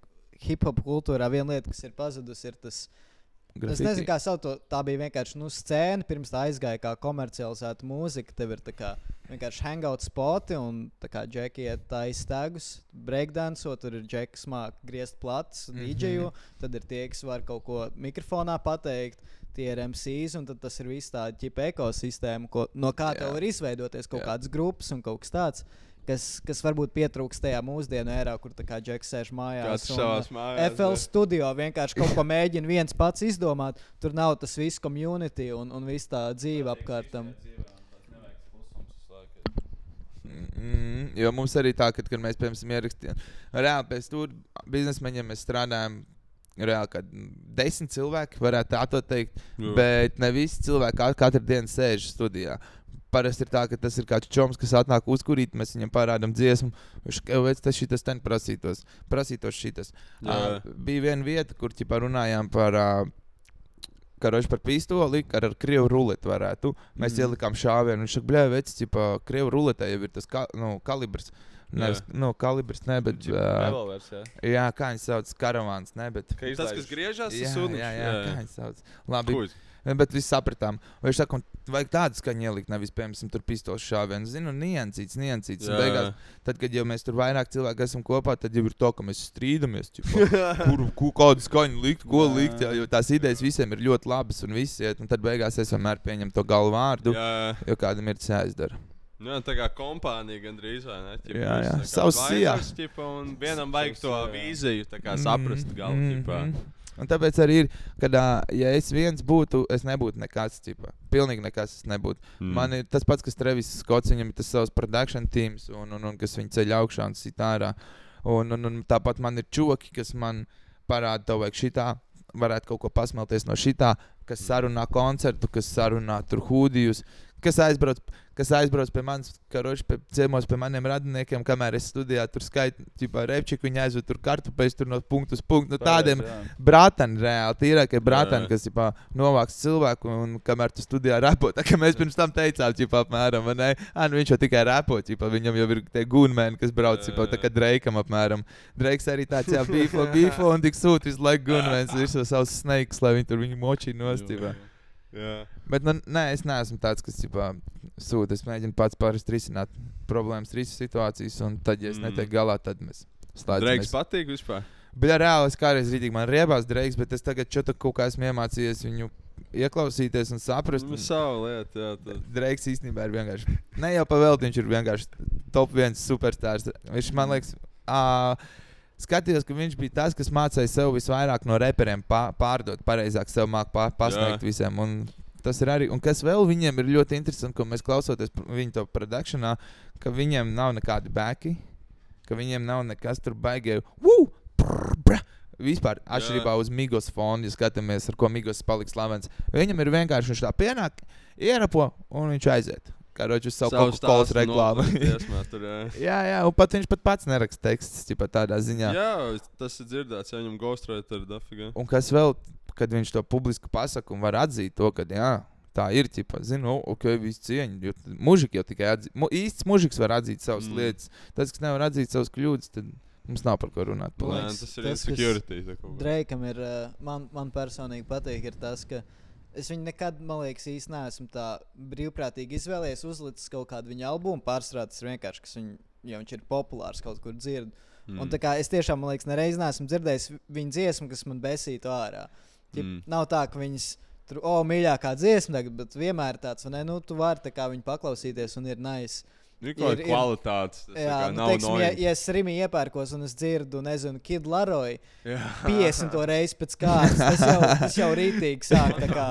hip hop kultūrā. Viena lieta, kas ir pazudusi, ir tas. Es Grafiti? nezinu, kā sauc to. Tā bija vienkārši nu, scēna, pirms tā aizgāja kā komercializēta mūzika. Tev ir kā vienkārši hangout spoti un tā kā džeki iet tā izstāgus, breakdance, tur ir džeki smāk griezt plats, Mhm. dīdžeju, tad ir tie, kas var kaut ko mikrofonā pateikt. Tie ir MCs, un tas ir viss tāds ķipa ekosistēma, ko, no kā Jā. tev var izveidoties kaut Jā. kādas grupas un kaut kas tāds. Kas, kas varbūt pietrūkst tajā mūsdienu erā, kur tā kā džeks sēž mājās. Kāds un, uh, mājās, FL jā. studio vienkārši kaut ko mēģina viens pats izdomāt. Tur nav tas viss community un, un viss tā dzīve apkārtam. Mm, jo mums arī tā, kad, kad mēs, piemēram, ierakstījām, reāli pēc tam biznesmeņiem mēs strādājam. Reāli, kad desmit cilvēki varētu tā teikt, Jā. bet ne visi cilvēki ka- katru dienu sēž studijā. Parasti ir tā, ka tas ir kāds čoms, kas atnāk uzkurīt, mēs viņam parādām dziesmu. Viņš jau veids, tas šitas ten prasītos, prasītos šitas. Jā. Uh, bija viena vieta, kur ķipā runājām par. Uh, Karoči par pistoli, kā ar krievu ruleti varētu. Mēs mm. Ielikām šāvienu. Viņš saka, bļā, veci, tipā, krievu ruletē jau ir tas ka, nu, kalibrs. Nevis, Jā. nu, kalibrs, ne, bet. Ģip, ā, revolvers, jā. jā, kā viņš sauc, karavāns, ne, bet. Ka Tas, kas griežās, jā, tas sunis. jā, jā, kā viņš sauc. Labi, Kuģis. Bet viss sapratām. Un Viņš saka, vajag tādu skaņu ielikt, nevis, piemēram, tur pistoles šāvienu. Zinu, niansīts, niansīts. Un beigās, tad, kad jau mēs tur vairāk cilvēku esam kopā, tad jau ir to, ka mēs strīdamies. Kur, kur kādu skaņu likt, ko Jā. likt. Jā, jo tās idejas visiem ir ļoti labas un viss iet. Un tad beigās es vienmēr pieņemu to galvu vārdu, Jā, jo kādam ir tas jāizdara. nu, jā, tā kā kompānija gandrīz vai ne? Ķipa, Jā, jā. Savs sijā. Un vienam vajag to vīziju, tā kā saprast galvu. ķipa. Mhm. Un tāpēc arī ir, kad ja es viens būtu, es nebūtu nekas. Ķipa. Pilnīgi nekas nebūtu. Mm. Man ir tas pats, kas Travis Skots, viņam ir tas savs production teams, un, un, un kas viņu ceļ augšā un sit ārā. Un, un, un tāpat man ir čoki, kas man parāda, tev vajag šitā, varētu kaut ko pasmelties no šitā, kas sarunā koncertu, kas sarunā tur hūdijus, kas aizbrauc, kas aizbrauc pie manis, karoči, pie ciemos pie maniem radiniekiem, kamēr es studijā tur skaitu, repčiku, viņi aizved tur kartupeļus, tur no punktu uz punktu, no tādiem brātani reāli, tīrākie Jā. kas ģipā, novāks cilvēku, un kamēr tu studijā repo, tā kā mēs pirms tam teicām, ģipā, apmēram, ne, Ā, nu viņš jau tikai repo, ģipā, viņam jau ir tie gunmeni, kas brauc, Jā, ģipā, tā jā. kā Dreikam apmēram. Dreiks arī tāds, jā, bīfo, bīfo, un tik sūta visu laiku gunmenis, visu savus snakes, lai viņi tur viņu močī nostīvā. Jā. Bet, nu, nē, es neesmu tāds, kas, ģipā, sūta, es mēģinu pats pāris risināt problēmas, risināt situācijas, un tad, ja es Mm. netieku galā, tad mēs slēdzam. Dreiks patīk vispār. Bet reāli es kādreiz rītīgi man riebās Dreiks, bet es tagad čota kaut kā esmu iemācījies viņu ieklausīties un saprast. Nu, savu lietu, jā. Tad. Dreiks īstenībā ir vienkārši. Ne jau pavēlti, viņš ir vienkārši top viens superstarrs. Viņš man liekas, ā, skatījos, ka viņš bija tas, kas mācīja sev visvairāk no reperiem pā- pārdot, pareizāk sev pā- pasniegt Jā. visiem. Un Tas ir arī, un kas vēl viņiem ir ļoti interesanti, ko mēs klausoties viņu to produkcijā, ka viņiem nav nekādi bēki, ka viņiem nav nekas tur brr. Vispār, atšķirībā uz Migos fonu, ja skatāmies, ar ko Migos paliks slavens. Viņam ir vienkārši viņš tā pienāk, ierapo un viņš aiziet. Karoči savu Coca-Cola reklāmu. tur, jā. jā, jā, un pat viņš pat pats neraksta tekstus, tipā tādā ziņā. Jā, tas ir dzirdēts, ja viņam ghostwriter ir dafiga. Un kas vēl, kad viņš to publiski pasaka un var atzīt to, ka jā, tā ir, ķipa, zinu, ok, viss cieņa. Jo mužiki jau tikai atzīt, mu, īsts mužiks var atzīt savas Mm. lietas. Tas, kas nevar atzīt savas kļūdas, tad mums nav par ko runāt. Nē, tas ir Tas, insecurity. Dreikam ir, uh, man, man personīgi patīk, ir tas, ka es viņu nekad, man liekas, īsti neesmu tā brīvprātīgi izvēlējies, uzlicis kaut kādu viņa albumu. Ir vienkārši, kas viņu, ja viņš ir populārs kaut kur dzird. Mm. Un tā kā es tiešām, man liekas, nereiz neesmu dzirdējis viņa dziesmu, kas man besītu ārā. Tip, Mm. Nav tā, ka viņas tur, o, mīļākā dziesma, bet vienmēr tāds, ne, nu, tu vari tā kā viņu paklausīties un ir nice. Ir kaut kāda kvalitāte. Jā, kā nu, nav teiksim, ja, ja es rīmi iepērkos un es dzirdu, nezinu, Kid Laroju Jā. 50 reizi pēc kārtas, tas jau, tas jau rītīgi sāk. tā Kā...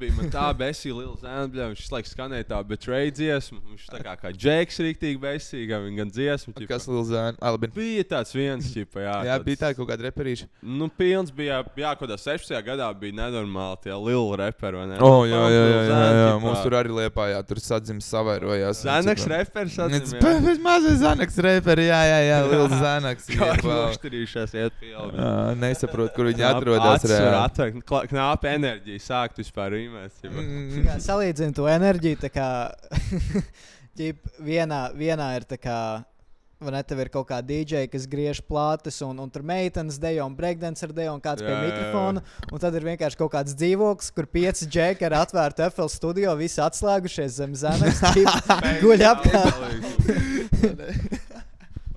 Bija man tā besīga, liela zēna. Bļa, viņš laiku skanēja tā, bet trade dziesmu. Viņš tā kā, kā džeks rīktīgi besīga, viņa gan dziesmu. ķipa. Kas Lil Zēna? Albin. Bija tāds viens, ķipa, jā. Jā, tāds- bija tā kaut kāda reperīša. Nu, pilns bija, jā, kaut kādā 16. gadā bija nenormāli tie lieli reperi, vai ne? O, Nu, jā, jā, Lil jā, jā, Zēna, jā. ķipa. Mums tur arī liepā, jā, tur sadzims savairojās. Zanaks reperis. Pēc mazais Zanaks reperi, jā, jā, jā, Lils Zanaks. Kā nošķirījušās iet pie jau. Ā, Nesaprotu, kur viņi atrodas reāli. Knāpa enerģija sākt vispār rīmēt. Mm. Salīdzinu to enerģiju, tā kā ģip, vienā, vienā ir tā kā. Vai ne, tev ir kaut kāda dīdžeja, kas griež plātes, un, un tur meitenes dejo, un breakdance dejo, un kāds jā, pie Jā, jā, jā. mikrofona. Un tad ir vienkārši kaut kāds dzīvoklis, kur pieci džeki ar atvērtu FL studio, visi atslēgušies zem zemes, guļ apkārt.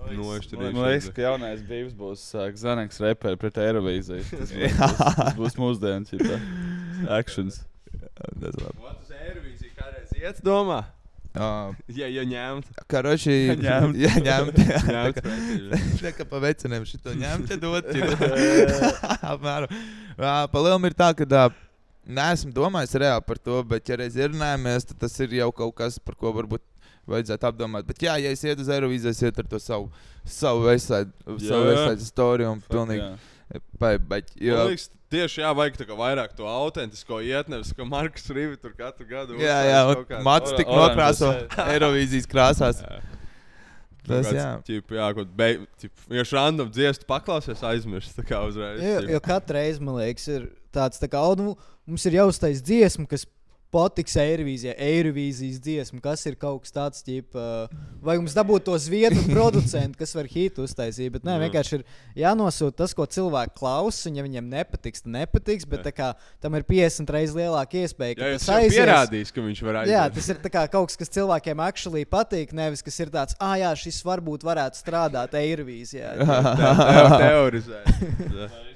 Man liekas, ka jaunais brīvs būs uh, Zanaks reperi pret Eirovīziju. Tas būs, būs, tas būs mūsdienas šitā. actions. Tas labi. Uz Eirovīziju kādreiz iet domā? Ā, Ja, ja ņemt. Karoči, Ņemt. jā, ņemt. Ņemt Tā kā- pa veciniem šito ņemt, ja dot. Apmēram. Ā, Pa lielam ir tā, ka ā, neesmu domājis reāli par to, bet ja reiz ir runājamies, tad tas ir jau kaut kas, par ko varbūt vajadzētu apdomāt. Bet jā, ja es ietu uz Eirovīziju, es ietu ar to savu, savu vesaidu, savu storiju un pilnīgi. Vai, bet, jo, Man liekas, tieši jā, vajag vairāk to autentisko ietnevis, ka Marks Rīvi tur katru gadu. jā, uzstājas jā, kādu- Mats tik nokrāso jā. Eirovīzijas krāsās. Tas, jā. Jā, kaut beig, ķip, vienkārši random dziesmu paklausies, aizmirst. Jo, jo katru reizi, man liekas, ir tāds, tā kā, "O, nu, mums ir jāuztais dziesma, kas patiks Eirovīzijai, Eirovīzijas dziesma, kas ir kaut kas tāds, ķip, uh, vai mums dabūt to zviedru producentu, kas var hitu uztaisīt. Bet nē, vienkārši ir jānosūta tas, ko cilvēki klausa, un ja viņiem nepatiks, tad nepatiks, bet kā, tam ir 50 reizes lielāka iespēja, ka Jā, tas aizies. pierādījis, ka viņš var aiziet. Jā, tas ir kā kaut kas, kas cilvēkiem actually patīk, nevis kas ir tāds, ah, jā, šis varbūt varētu strādāt Eirovīzijā. teorizēt.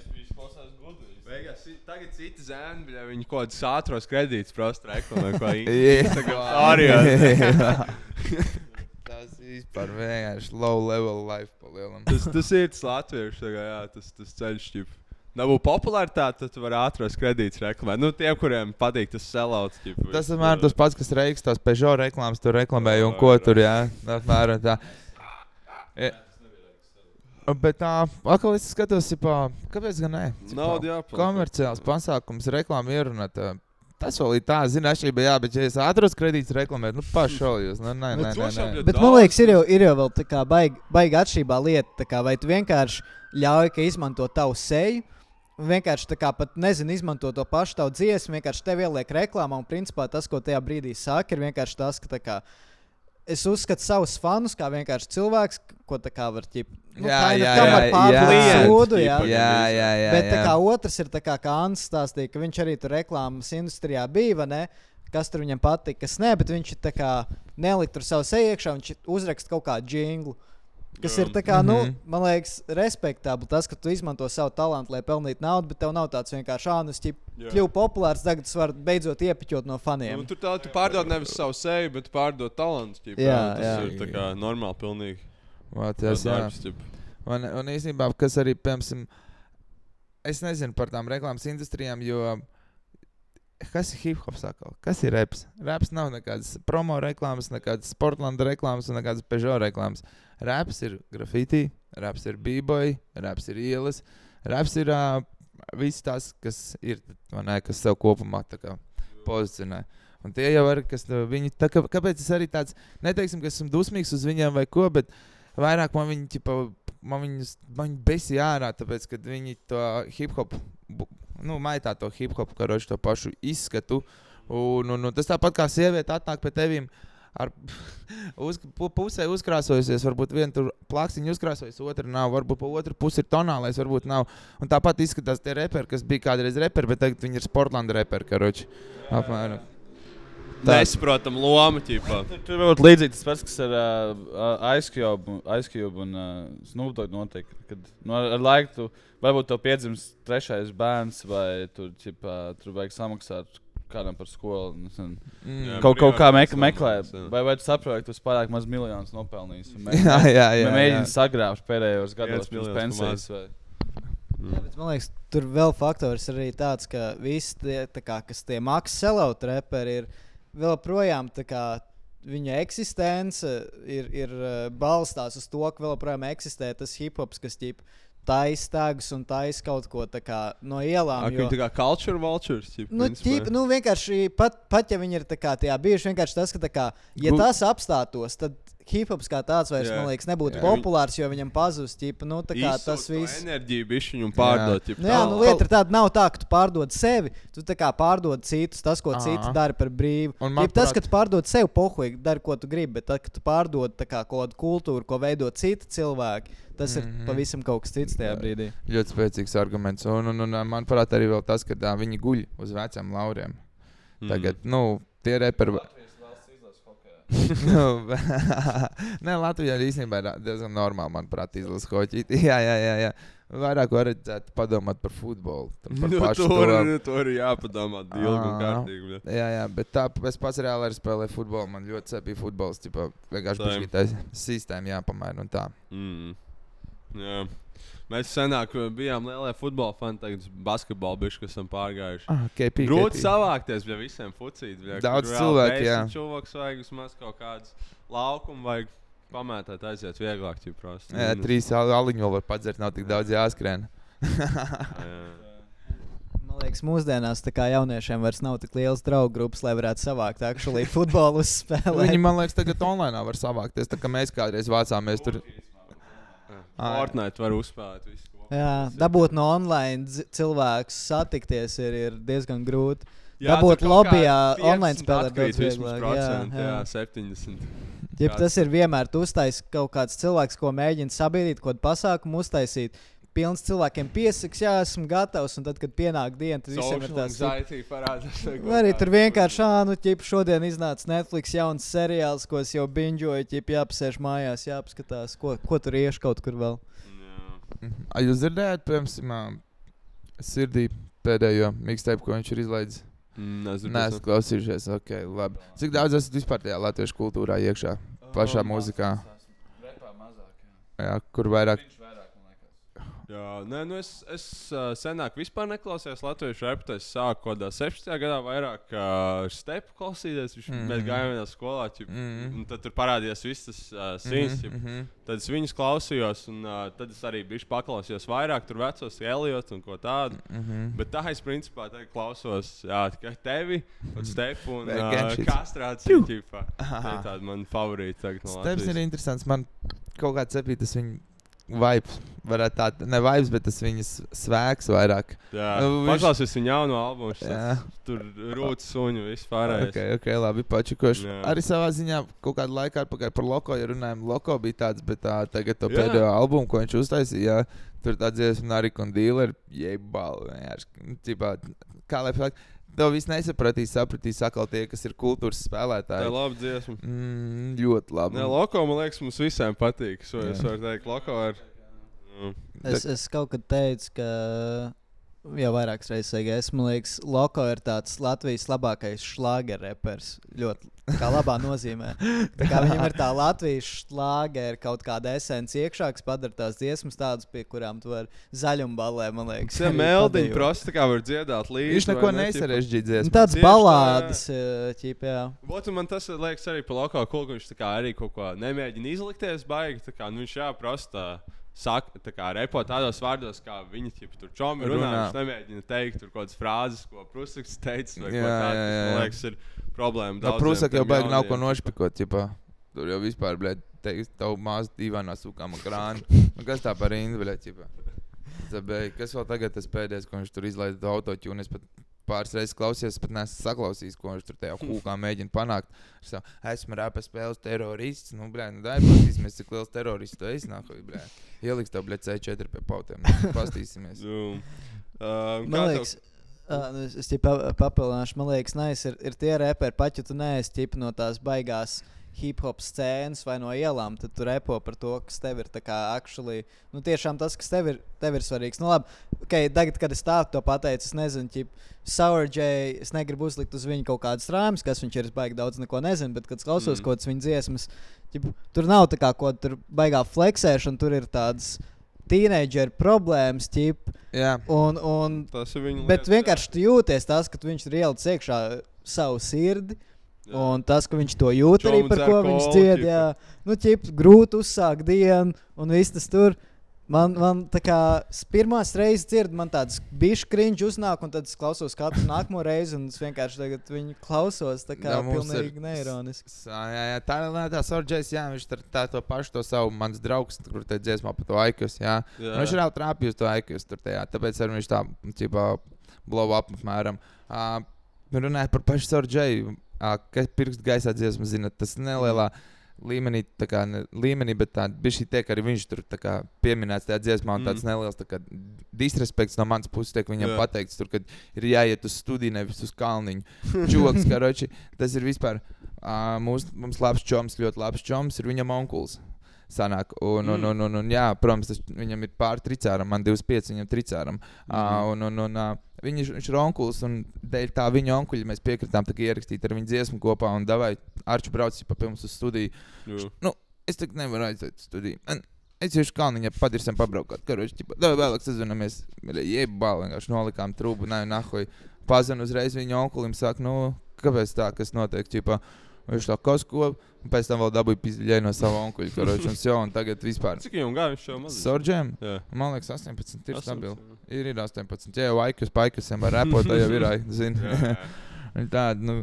Tagad citi zēni, bļa, viņi kaut kādus ātros kredītus prasa reklamē, ko Instagram storijos. Tas vispār vienkārši low level life palielam. tas, tas ir tas latviešu, kā, jā, tas, tas ceļš, ķip. Nav popularitāte, tad tu vari ātros kredītus reklamēt. Nu, tiem, kuriem patīk tas selauts. Tas vienmēr tas pats, kas reiks tās Peugeot reklāmas, tur reklamēja un ko tur, jā, apmēram tā. E, Bet tā, atkal es skatos, ipā, kāpēc gan ne? Nauda jāpelnā. Komerciāls pasākums, reklāma ierunāt. Tas vēl ir tā, zina, atšķirība, jā, bet ja es ātros kredītus reklamēju, nu pašaujos, nu, nē, Nu, nē, nē, nē. bet man liekas, ir jau, ir jau vēl tā kā baigi baig atšķirībā lieta, tā kā vai tu vienkārši ļauj, ka izmanto tavu seju. Vienkārši tā kā pat nezinu, izmanto to pašu tavu dziesmu, vienkārši tev ieliek reklāmā. Un principā tas, ko tajā brīdī saka, ir vienkārši tas, ka tā kā, es uzskatu savus fanus kā vienkārši cilvēks, ko tā kā var ķip. Nu, Jā, of jā, jā, jā. sūdu, jā. Jā, jā, jā, Bet tā jā. kā otrs ir tā kā, kā Ants stāstīja, ka viņš arī tur reklāmas industrijā bija, ne? Kas tur viņam patika, kas nē, bet viņš tā kā nelika tur savu seju iekšā, viņš uzraksta kaut kādu jinglu. Kas Jā. ir tā kā, nu, Mhm. man liekas, respektabli tas, ka tu izmanto savu talantu, lai pelnītu naudu, bet tev nav tāds vienkārši, nu, ķip, Jā. kļuvu populārs, tagad es varu beidzot iepiķot no faniem. Nu, tur tā, tu pārdod nevis savu seju, bet pārdod talantu. ķip, Jā, tas jā. ir tā kā normāli pilnīgi. Vā, Tas, jā. darbs, ķip. Un, un īstenībā, kas arī, piemēram, es nezinu par tām reklāmas industrijām, jo kas ir hip hops atkal? Kas ir reps? Reps nav nekādas promo reklāmas, nekādas Sportlanda reklāmas un nekādas Peugeot reklāmas. Reps ir grafiti, reps ir b-boy, reps ir ielas, reps ir uh, viss tas, kas ir, ne, kas sev kopumā pozicionē. Un tie jau ir, kas viņi, tā, kā, kāpēc es arī tāds, neteiksim, ka esmu dusmīgs uz viņiem vai ko, bet vairāk man viņi, ķipa, man viņus, man viņi besi ārā, tāpēc, ka viņi to hip hop, nu, maitā to hip hop, karoči to pašu izskatu. Un, un, un tas tāpat kā sieviete atnāk pie tevīm. Ar uz, pu- pusē uzkrāsojusies, varbūt viena tur plakstiņa uzkrāsojas, otra nav, varbūt pa otru pusi ir tonālais, varbūt nav. Un tāpat izskatās tie reperi, kas bija kādreiz reperi, bet tagad viņi ir Sportlanda reperi, karoči. Apmēram. Tā. Nesaprotam lomu, ķipā. Tur var būt līdzīgi tas pats, kas ar uh, Ice Cube, Ice Cube un uh, Snoop Dogg notiek. Kad nu, ar, ar laiku tu varbūt tev piedzims trešais bērns, vai tur, ķipā, tur vajag samaksāt kādam par skolu. un nezinu, Mm. Jā, Kaut, kaut kā mek meklē, vai, vai tu saproti, ka tu pārāk maz miljonus nopelnījis. Jā, jā, jā, mē- Mēģini sagrābt pēdējos gados pirms pensijas. Vai... Jā, bet man liekas, tur vēl faktors ir arī tāds, ka visi tie, tā kā, kas tie maksas selauta reperi, ir vēl projām tā kā. Viņa eksistence ir, ir eh, balstās uz to, ka vēl joprojām eksistē tas hip hops, kas ķip taisa tagus un taisa kaut ko kā no ielām. Viņi tā kā culture vultures. Nu, ķip, nu, vienkārši pat, pat ja viņi ir kā tajā bijuši, vienkārši tas, ka kā, ja Gu- tas apstātos, tad hip hops kā tāds vairs, Jā. man liekas, nebūtu Jā. populārs, jo viņam pazūd, ķip, nu, tā kā Izsūkt tas to viss. Enerģiju bišķiņu un pārdot. ķip, Nu, jā, tā. nu, lieta ir tāda, nav tā, ka tu pārdod sevi, tu tā kā pārdod citus, tas, ko Aha. citi dara par brīvu. Un manuprāt- tas, ka tu pārdod sevi pohuīgi, dari, ko tu gribi, bet tad, kad tu pārdod tā kā kaut kādu kultūru, ko veido citi cilvēki, tas mm Mhm. -hmm. ir pavisam kaut kas cits tajā brīdī. Ļoti spēcīgs arguments. Un, un, un manuprāt, arī vēl tas, ka tā, viņi guļ uz veciem lauriem. Mm. Tagad, nu, tie reperi. nu, Nē, Latvijā arī īstenībā ir diezgan normāli, manuprāt, izlases hoķi. Jā, jā, jā. jā. Vairāk vajadzētu padomāt par futbolu. Par Nu, pašu tur, to. tur ir jāpadomā ilgi un kārtīgi. bļa. Jā, jā, bet tā, es pats reāli arī spēlēju futbolu. Man ļoti cepīja futbols. Ķipa, vienkārši tā sistēma jāpamaina un tā. Mm. Jā. Mēs senāk bijām lielie futbola fani, tagad basketbolu bišķi, kas esam pārgājuši. Ah, KP, Grūti KP. savākties pie visiem fucītiem. Daudz cilvēku, jā. Cilvēks vajag vismaz kaut kādas laukumu, vajag pamētāt, aiziet vieglāk, ja prasa. Jā, trīs al- aliņu vēl var padzert, nav tik daudz jāskrien. Man liekas, mūsdienās jauniešiem vairs nav tik liels draugu grupas, lai varētu savākt aktuāli futbolu uzspēlēt. Viņi, man liekas, tagad online var savākties. Tā kā mēs kādreiz vācāmies tur. Ā, Fortnite var uzspēlēt visu. kopā. Jā, dabūt no online cilvēku satikties ir, ir diezgan grūti. Jā, dabūt lobbyā 50 online spēlēt daudz vieglāk. procenti, Jā, 70. Ja Kāds- tas ir vienmēr tu uztais kaut kāds cilvēks, ko mēģina sabiedrīt, kaut kādu pasākumu uztaisīt. Pilns cilvēkiem piesaks, jā, esmu gatavs, un tad, kad pienāk diena, tad visiem ir Social tāds anxiety parādās. Vai arī tur vienkārši, ah, nu, ķip, šodien iznāca Netflix jauns seriāls, ko es jau binžoju, ķip, jāapsēž mājās, jāapskatās, ko, ko tur iešu kaut kur vēl. A, jūs dzirdējāt, piemēram, sirdī pēdējo mixtape, ko viņš ir izlaidis? Mm, nezinu, Nē, kas esmu klausījušies. Okay, labi. Cik daudz esat vispār tajā latviešu kultūrā iekšā? Plašā mūzikā. Jā, kur vairāk? Jā, nē, nu es, es senāk vispār neklausījos latviešu repu. Es sāku kaut kādā 16. gadā vairāk uh, stepu klausīties. Viņš, mm Mhm. -hmm. Mēs gājām vienā skolā, ķip, mm Mhm. -hmm. un tad tur parādījās viss tas uh, sīns. Mhm, Mm mhm. -hmm. Tad es viņus klausījos, un uh, tad es arī biju paklausījos vairāk tur vecos Eliots un ko tādu. Mm -hmm. Bet tā es principā klausos jā, tikai tevi, un stepu un uh, kastrāciju. Tā ir tāda man favorīta no Steps ir interesants. Man kaut kāds cepīt, tas viņa vibes. Varētu tā, ne vibes, bet tas viņas svēks vairāk. Jā, Nu, viņš... paklausies viņa jauno albumu. Jā. tāds Tur rūtas suņu vispār. Ok, ok, labi, pačikoši. Jā. Arī savā ziņā kaut kādu laiku atpakaļ par Loko, ja runājam, Loko bija tāds, bet tā, tagad to Jā. pēdējo albumu, ko viņš uztaisīja, jā, tur tā dziesma Narika un Dealer, jebal, nu, kā lai pasaka, to viss nesapratīs, sapratīs atkal tie, kas ir kultūras Tā spēlētāji. ir laba dziesma. Mm, ļoti labi. Nē, Loko, man liekas, mums visiem patīk. Jā. es varu teikt, Loko ir. Nu, Es, es kaut kad teicu, ka jau vairākas reizes es man liekas, Loko ir tāds Latvijas labākais šlāgerepers. Ļoti kā labā nozīmē. Tā kā viņam ir tā Latvijas šlāgera kaut kāda esence iekšā, kas padara tās dziesmas tādas, pie kurām tu vari zaļumballē, man liekas. Tas ir arī meldiņš, padejot. prosti kā var dziedāt līdzi. Viņš neko nesarežģīja Nu, dziesmu. Tāds Tieši tā, balādes. Ot, un man tas liekas arī par Loko ka viņš tā kā arī kaut ko nemēģina izlikties baigi. tā Kā, nu, viņš jā, prosta. Saka, tā kā repo tādos vārdos, kā viņi tur čomi runā. Runā. Viņš nemēģina teikt kaut kādas frāzes, ko Prusaks teica. Jā, jā, kas, jā, Man jā. liekas, ir problēma. No daudziem prūsaka jau baigi nav ko nošpikot. Ķipā. Tur jau vispār, blēd, teiks, tavu māsu divānā sūkām krānu. Nu, kas tā par rindu, blēd, ķipā. Kas vēl tagad tas pēdējais, ko viņš tur izlaida to autotune? Es pat pāris reizes klausījos, es pat neesmu saklausījis, ko viņš tur tajā hūkā mēģina panākt. Es saku, esmu rāpa spēles terorists. Nu, blēd, nu, dai, pastīsimies, cik liels terorists tu esi, nākamā, blēd. Ieliks tev, blēd, C4 pie pautiem. Pastīsimies. Nu, uh, Man liekas, uh, nu, es, pa, papildināšu, man liekas, nice, ir, ir tie reperi, pat ja tu neesi no tās baigās hip hop scēnas vai no ielām, tad tu repo par to, kas tev ir actually, nu tiešām tas, kas tev ir, tev ir svarīgs. Nu labi, okay, tagad, kad es tādu to pateicu, es nezinu, ķip, Sour J, es negribu uzlikt uz viņu kaut kādas rāmas, kas viņš ir, es baigi daudz neko nezinu, bet, kad klausos Mm. mm. kaut kādas viņa dziesmas, ķip, tur nav tā kā ko tur baigā fleksēšana, tur ir tādas teenageru problēmas, ķip, Jā. un, un Tas ir viņa Bet lietas, jā. vienkārši tu jūties tas, ka viņš ir ielicis iekšā savu sirdi. Jā. Un tas, ka viņš to jūt arī Čomu par ko viņš ķipa. jā, nu, ķip, grūti uzsākt dienu, un viss tas tur. Man, man tā kā pirmās reizes dzird, man tāds bišķi kriņš uznāk, un tad es klausos katru nākamo reizi, un es vienkārši tagad viņu klausos, tā kā Jā, mums ir- pilnīgi neironiski. Jā, jā, tā ir tā sorģēs, jā, viņš tur tā to pašu to savu mans draugs, kur te dziesmā par to aikus, jā. Jā. jā. Viņš ir jau trāpījis to aikus tur tajā, tāpēc arī viņš tā, ķipā, blow up apmēram. Uh, runājot par pašu sorģēju, kas pirkst gaisā dziesmu, zina, tas nelielā līmenī, tā kā ne, līmenī, bet tā bija šī tiek arī viņš tur kā pieminēts tajā dziesmā, un tāds Mm. neliels tā kā disrespekts no manas puses tiek viņam Jā. pateikts, tur, kad ir jāiet uz studiju, nevis uz kalniņu. Čoks, karoči, tas ir vispār. Uh, mūs, mums labs čoms, ļoti labs čoms, ir viņam onkulis. Sanāk, un, un, Mm. un, un, un, jā, protams, tas, viņam ir pāri tricāram, man 25, viņam tricāram. Mhm. Uh, un, un, un, uh, viņš, viņš ir onkulis, un dēļ tā viņa onkuļa mēs piekritām ierakstīt ar viņu dziesmu kopā, un davai Arču braucis pa pirms uz studiju. Jū. Nu, es tagad nevaru aiziet uz studiju. Man, es jau kalniņā padirsim pabraukāt. Karoči, ķipa, davai vēlāk sazināmies. Jebā, vienkārši nolikām trūbu, nē, nahoj. Pazinu uzreiz viņa onkulim, saka, nu, kāpēc tā, kas notiek, ķipa. Viņš tā kas ko, un pēc tam vēl dabūja pizdiļai no sava onkuļa, karoči, un jau, un tagad vispār. Cik viņam gāja viņš jau mazliet? Sorģēm? Jā. Man liekas, 18 ir 18, stabili. jā. Ir, ir 18. Ja jau aikus, paikusiem var repot, jau ir, zini. Jā, jā. Tāda, nu,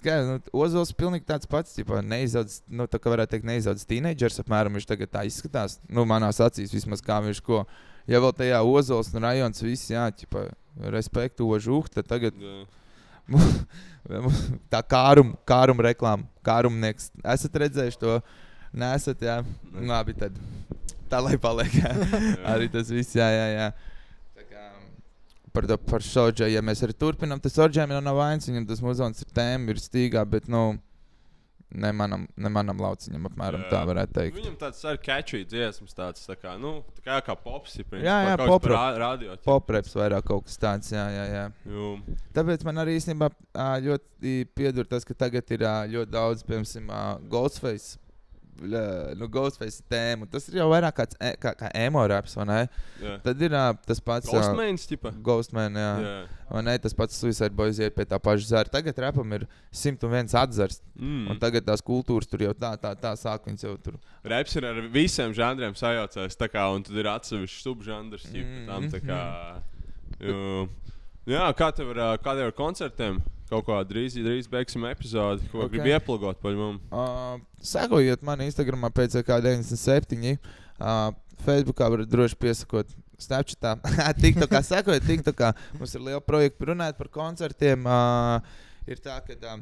kā, nu, Ozols pilnīgi tāds pats, tipā, neizaudzis, nu, tā kā varētu teikt, neizaudzis teenagers, apmēram viņš tagad tā izskatās, nu, manās acīs vismaz kā viņš ko. Ja vēl tajā Ozols un rajons viss, jā, tipā, respektu ožuh, tad tagad Jā. tā kārum, kārum reklāma, kārumnieks. Esat redzējuši to? Nesat, jā. Labi, tad tā lai paliek. Jā. arī tas viss, jā, jā. jā. Kā, Par, to- par šodžu, ja mēs arī turpinām, tas orģēm jau nav vainas, viņam tas muzons ir tēma, ir stīgā, bet, nu, ne manam, ne manam lauciņam, apmēram tā varētu teikt. Viņam tāds arī catchy dziesmas, tāds tā kā, nu, tā kā, kā pops. ir, principā, Jā, jā, kaut kas pop par rap. rā- radio. ķip. Popreps vairāk kaut kas tāds, jā, jā, jā. Jū. Tāpēc man arī īstenībā ļoti piedur tas, ka tagad ir ļoti daudz, piemēram, Ghostface. Nu, Ghostface tēmu. Tas ir jau vairāk kāds, e, kā, kā emo raps, vai ne? Jā. Tad ir ā, tas pats. ā, Ghostmains, tipa. Ghostman, jā. Jā. Vai ne? Tas pats Suicide Boys iet pie tā paša zara. Tagad rapam ir 101 atzars. Mm. Un tagad tās kultūras tur jau tā, tā, tā sāk viņas jau tur. Reps ir ar visiem žanriem sajaucējis, tā kā, un tad ir atsevišķs subžanrs, Mm, mm. tam tā kā. mhm. Jū. Jā, kā tev ā, kā tev ir koncertiem? Kaut kā drīz, drīz beigsim epizodi, ko Ok. okay. gribi ieplūgot par mums. Uh, Sekojiet man Instagram pēc kā 97. Uh, Facebookā varat droši piesakot. Snapchatā, TikTokā, sekojiet, TikTokā. Mums ir liela projekta runāt par koncertiem. Uh, ir tā, ka uh,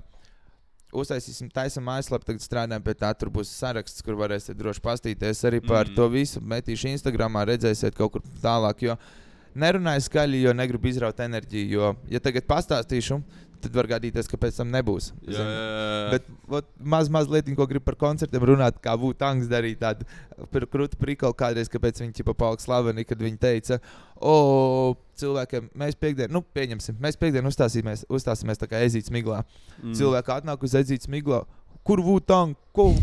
uztaisīsim taisam mājaslapu, tagad strādājam pie tā. Tur būs saraksts, kur varēsiet droši pastīties arī par mm. to visu. Metīšu Instagramā, redzēsiet kaut kur tālāk. Jo nerunāju skaļi, jo negribu izraut enerģiju. Jo, ja tagad pastāstīšu, tad var gadīties, ka pēc tam nebūs. Jā, jā, jā. Bet vot, maz, maz lietiņa, ko gribu par koncertiem runāt, kā būtu Tanks darīt tādu krūtu prikolu kādreiz, kāpēc viņi ķipa palika slaveni, kad viņi teica, o, cilvēkiem, mēs piekdien, nu, pieņemsim, mēs piekdien uzstāsimies, uzstāsimies tā kā ezīts miglā. Mm. Cilvēki atnāk uz ezīts miglā. Kur būtu tanks?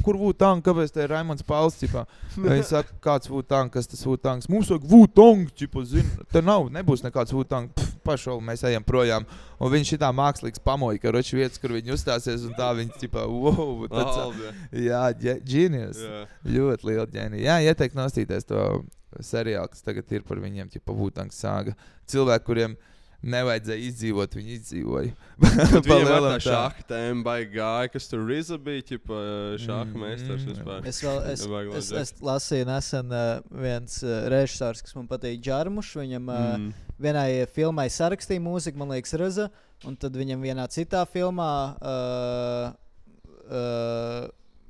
Kur tanks? Kāpēc tā ir Raimons Pauls? Viņi saka, kāds tanks, kas tas tanks. Mums vajag būtu tanks, zina. Te nav, nebūs nekāds tanks. Pašau, mēs ejam projām. Un viņš šitā mākslīgs pamoja, ka roči vietas, kur viņi uzstāsies, un tā viņi, tipā, wow, tāds, Alde. jā, ģēnijas. Jā. Ļoti liela ģēnija. Jā, ieteikt nostīties to seriālu, kas tagad ir par viņiem, tipā, būtanks sāga. Cilvēki, kuriem nevajadzēja izdzīvot, viņi izdzīvoja. Viņam tā šāda tēma baigā gāja, kas tur Riza bija, ķipa šāda Mm, meistars mm. vispār. Es, vēl, es, es, vajadzēt. es lasīju nesen uh, viens uh, režisors, kas man patīk, Džarmušs. Viņam uh, Mm. vienai filmai sarakstīja mūziku, man liekas, Raza. Un tad viņam vienā citā filmā uh, uh,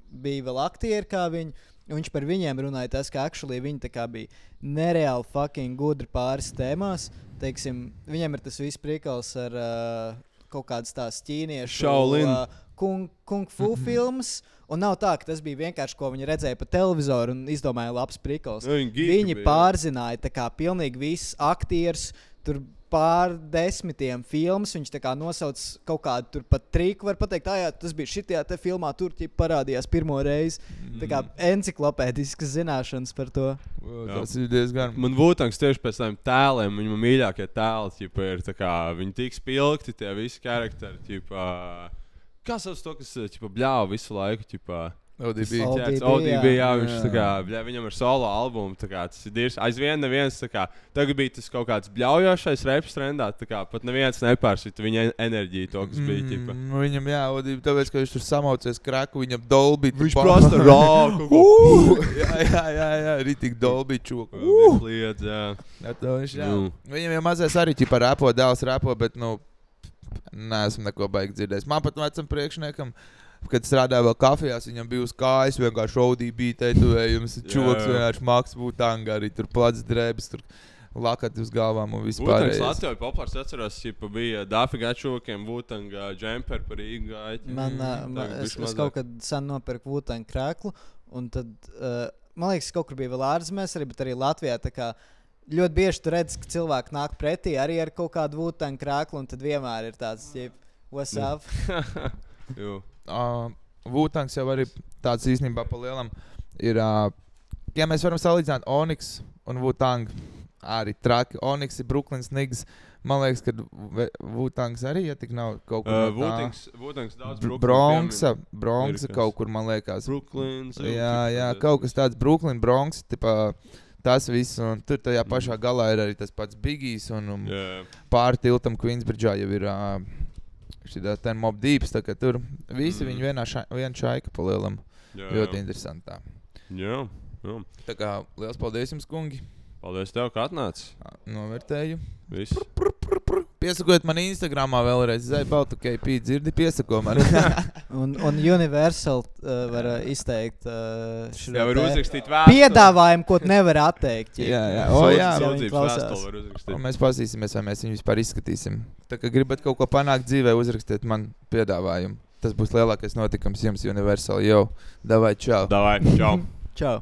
bija vēl aktieri kā viņi. un Viņš par viņiem runāja, tas, ka actually viņi bija nereāli fucking gudri pāris tēmās. Teiksim, viņiem ir tas viss priekals ar uh, kaut kādas tās ķīniešu Shaolin. uh, kung, kung fu filmas. Un nav tā, ka tas bija vienkārši, ko viņi redzēja pa televizoru un izdomāja labs prikals. Nu, viņi Viņi pārzināja tā kā pilnīgi visus aktierus. Tur pār desmitiem filmas. Viņš tā kā nosauc kaut kādu tur pat triku. Var teikt, ah, jā, tas bija šitā te filmā, tur parādījās pirmo reizi. Tā kā enciklopēdiskas zināšanas par to. Jā. Tas ir diezgan. Man Vutangs tieši pēc tam tēliem, viņa mīļākie tēli, ķipa, ir tā kā viņi tik spilgti, tie visi charakteri, ķipa, kā sauc to, kas, ķipa, bļāva visu laiku, ķipa. ODB. ODB, ODB, jā, jā. viņš tā kā, bļā, viņam ir solo albumu, tā kā tas ir dirs. Aizvien neviens, tā kā, tagad bija tas kaut kāds bļaujošais reps trendā, tā kā pat neviens nepārsita viņa enerģiju to, kas bija, ķipa. Mm, viņam, jā, ODB, tāpēc, ka viņš tur samaucies kraku, viņam dolbi. Viņš prasa rāku. jā, jā, jā, jā, rītīgi dolbi čoku. Liedz, jā. Jā, to viņš, jā. Nu. Viņam jau mazais arī ķipa rapo, dēls rapo, bet, nu, neesmu neko baigi dzirdējis. Man pat vecam priekšniekam, kad strādāja vēl kafijās, viņam bija uz kājas vienkārši ODB tetovējums, čoks Jā. vienkārši maks būtu angā, arī tur plats drēbes, tur lakati uz galvām un vispār. Latvijā populārs atceros, ka bija Dāfika čūkiem, Būtanga džemper par Rīgu gājiņu. Man, uh, man, es, es kaut kad sen nopirku Vutānu krēklu, un tad, uh, man liekas, kaut kur bija vēl ārzemēs, arī, bet arī Latvijā. tā kā Ļoti bieži tu redz, ka cilvēki nāk pretī arī ar kaut kādu Vutānu krēklu, un tad vienmēr ir tāds, jeb, what's up? Uh, Vutangs jau arī tāds īstenībā pa lielam ir. Uh, ja mēs varam salīdzināt Onyx un Vutangu, arī traki. Onyx ir Brooklyns Niggs. Man liekas, ka Vutangs arī, ja tik nav kaut kur Uh, no tā. Vūtings, Vūtings daudz Bronksa. Bronksa kaut kur, man liekas. Brooklyns. Jā, jā, kaut kas tāds - Brooklyn, Bronx. Tipā, tas viss, un tur tajā pašā galā ir arī tas pats Bigijs. Un, un Jā. pāri tiltam Queensbridge'ā jau ir uh, šī tā mob deeps. tā ka Tur visi Mm. viņi vienā šai, vien šaika pa lielam. Jā, Ļoti jā. interesanti. tā. Jā, jā. Tā kā liels paldies jums, kungi. Paldies tev, ka atnāci. Novērtēju. Viss. Piesakojiet man Instagramā vēlreiz. Zaibaltu, KP dzirdi, piesako man. Un, un Universal uh, var uh, izteikt uh, šo Jā, var te uzrakstīt vēstuli. piedāvājumu, ko tu nevari atteikt. jā, jā. O, jā. Un mēs paskatīsimies, vai mēs viņu vispār izskatīsim. Tā kā gribat kaut ko panākt dzīvē, uzrakstiet man piedāvājumu. Tas būs lielākais notikums jums, Universal. Jau, davai, čau! Davai, čau! Čau!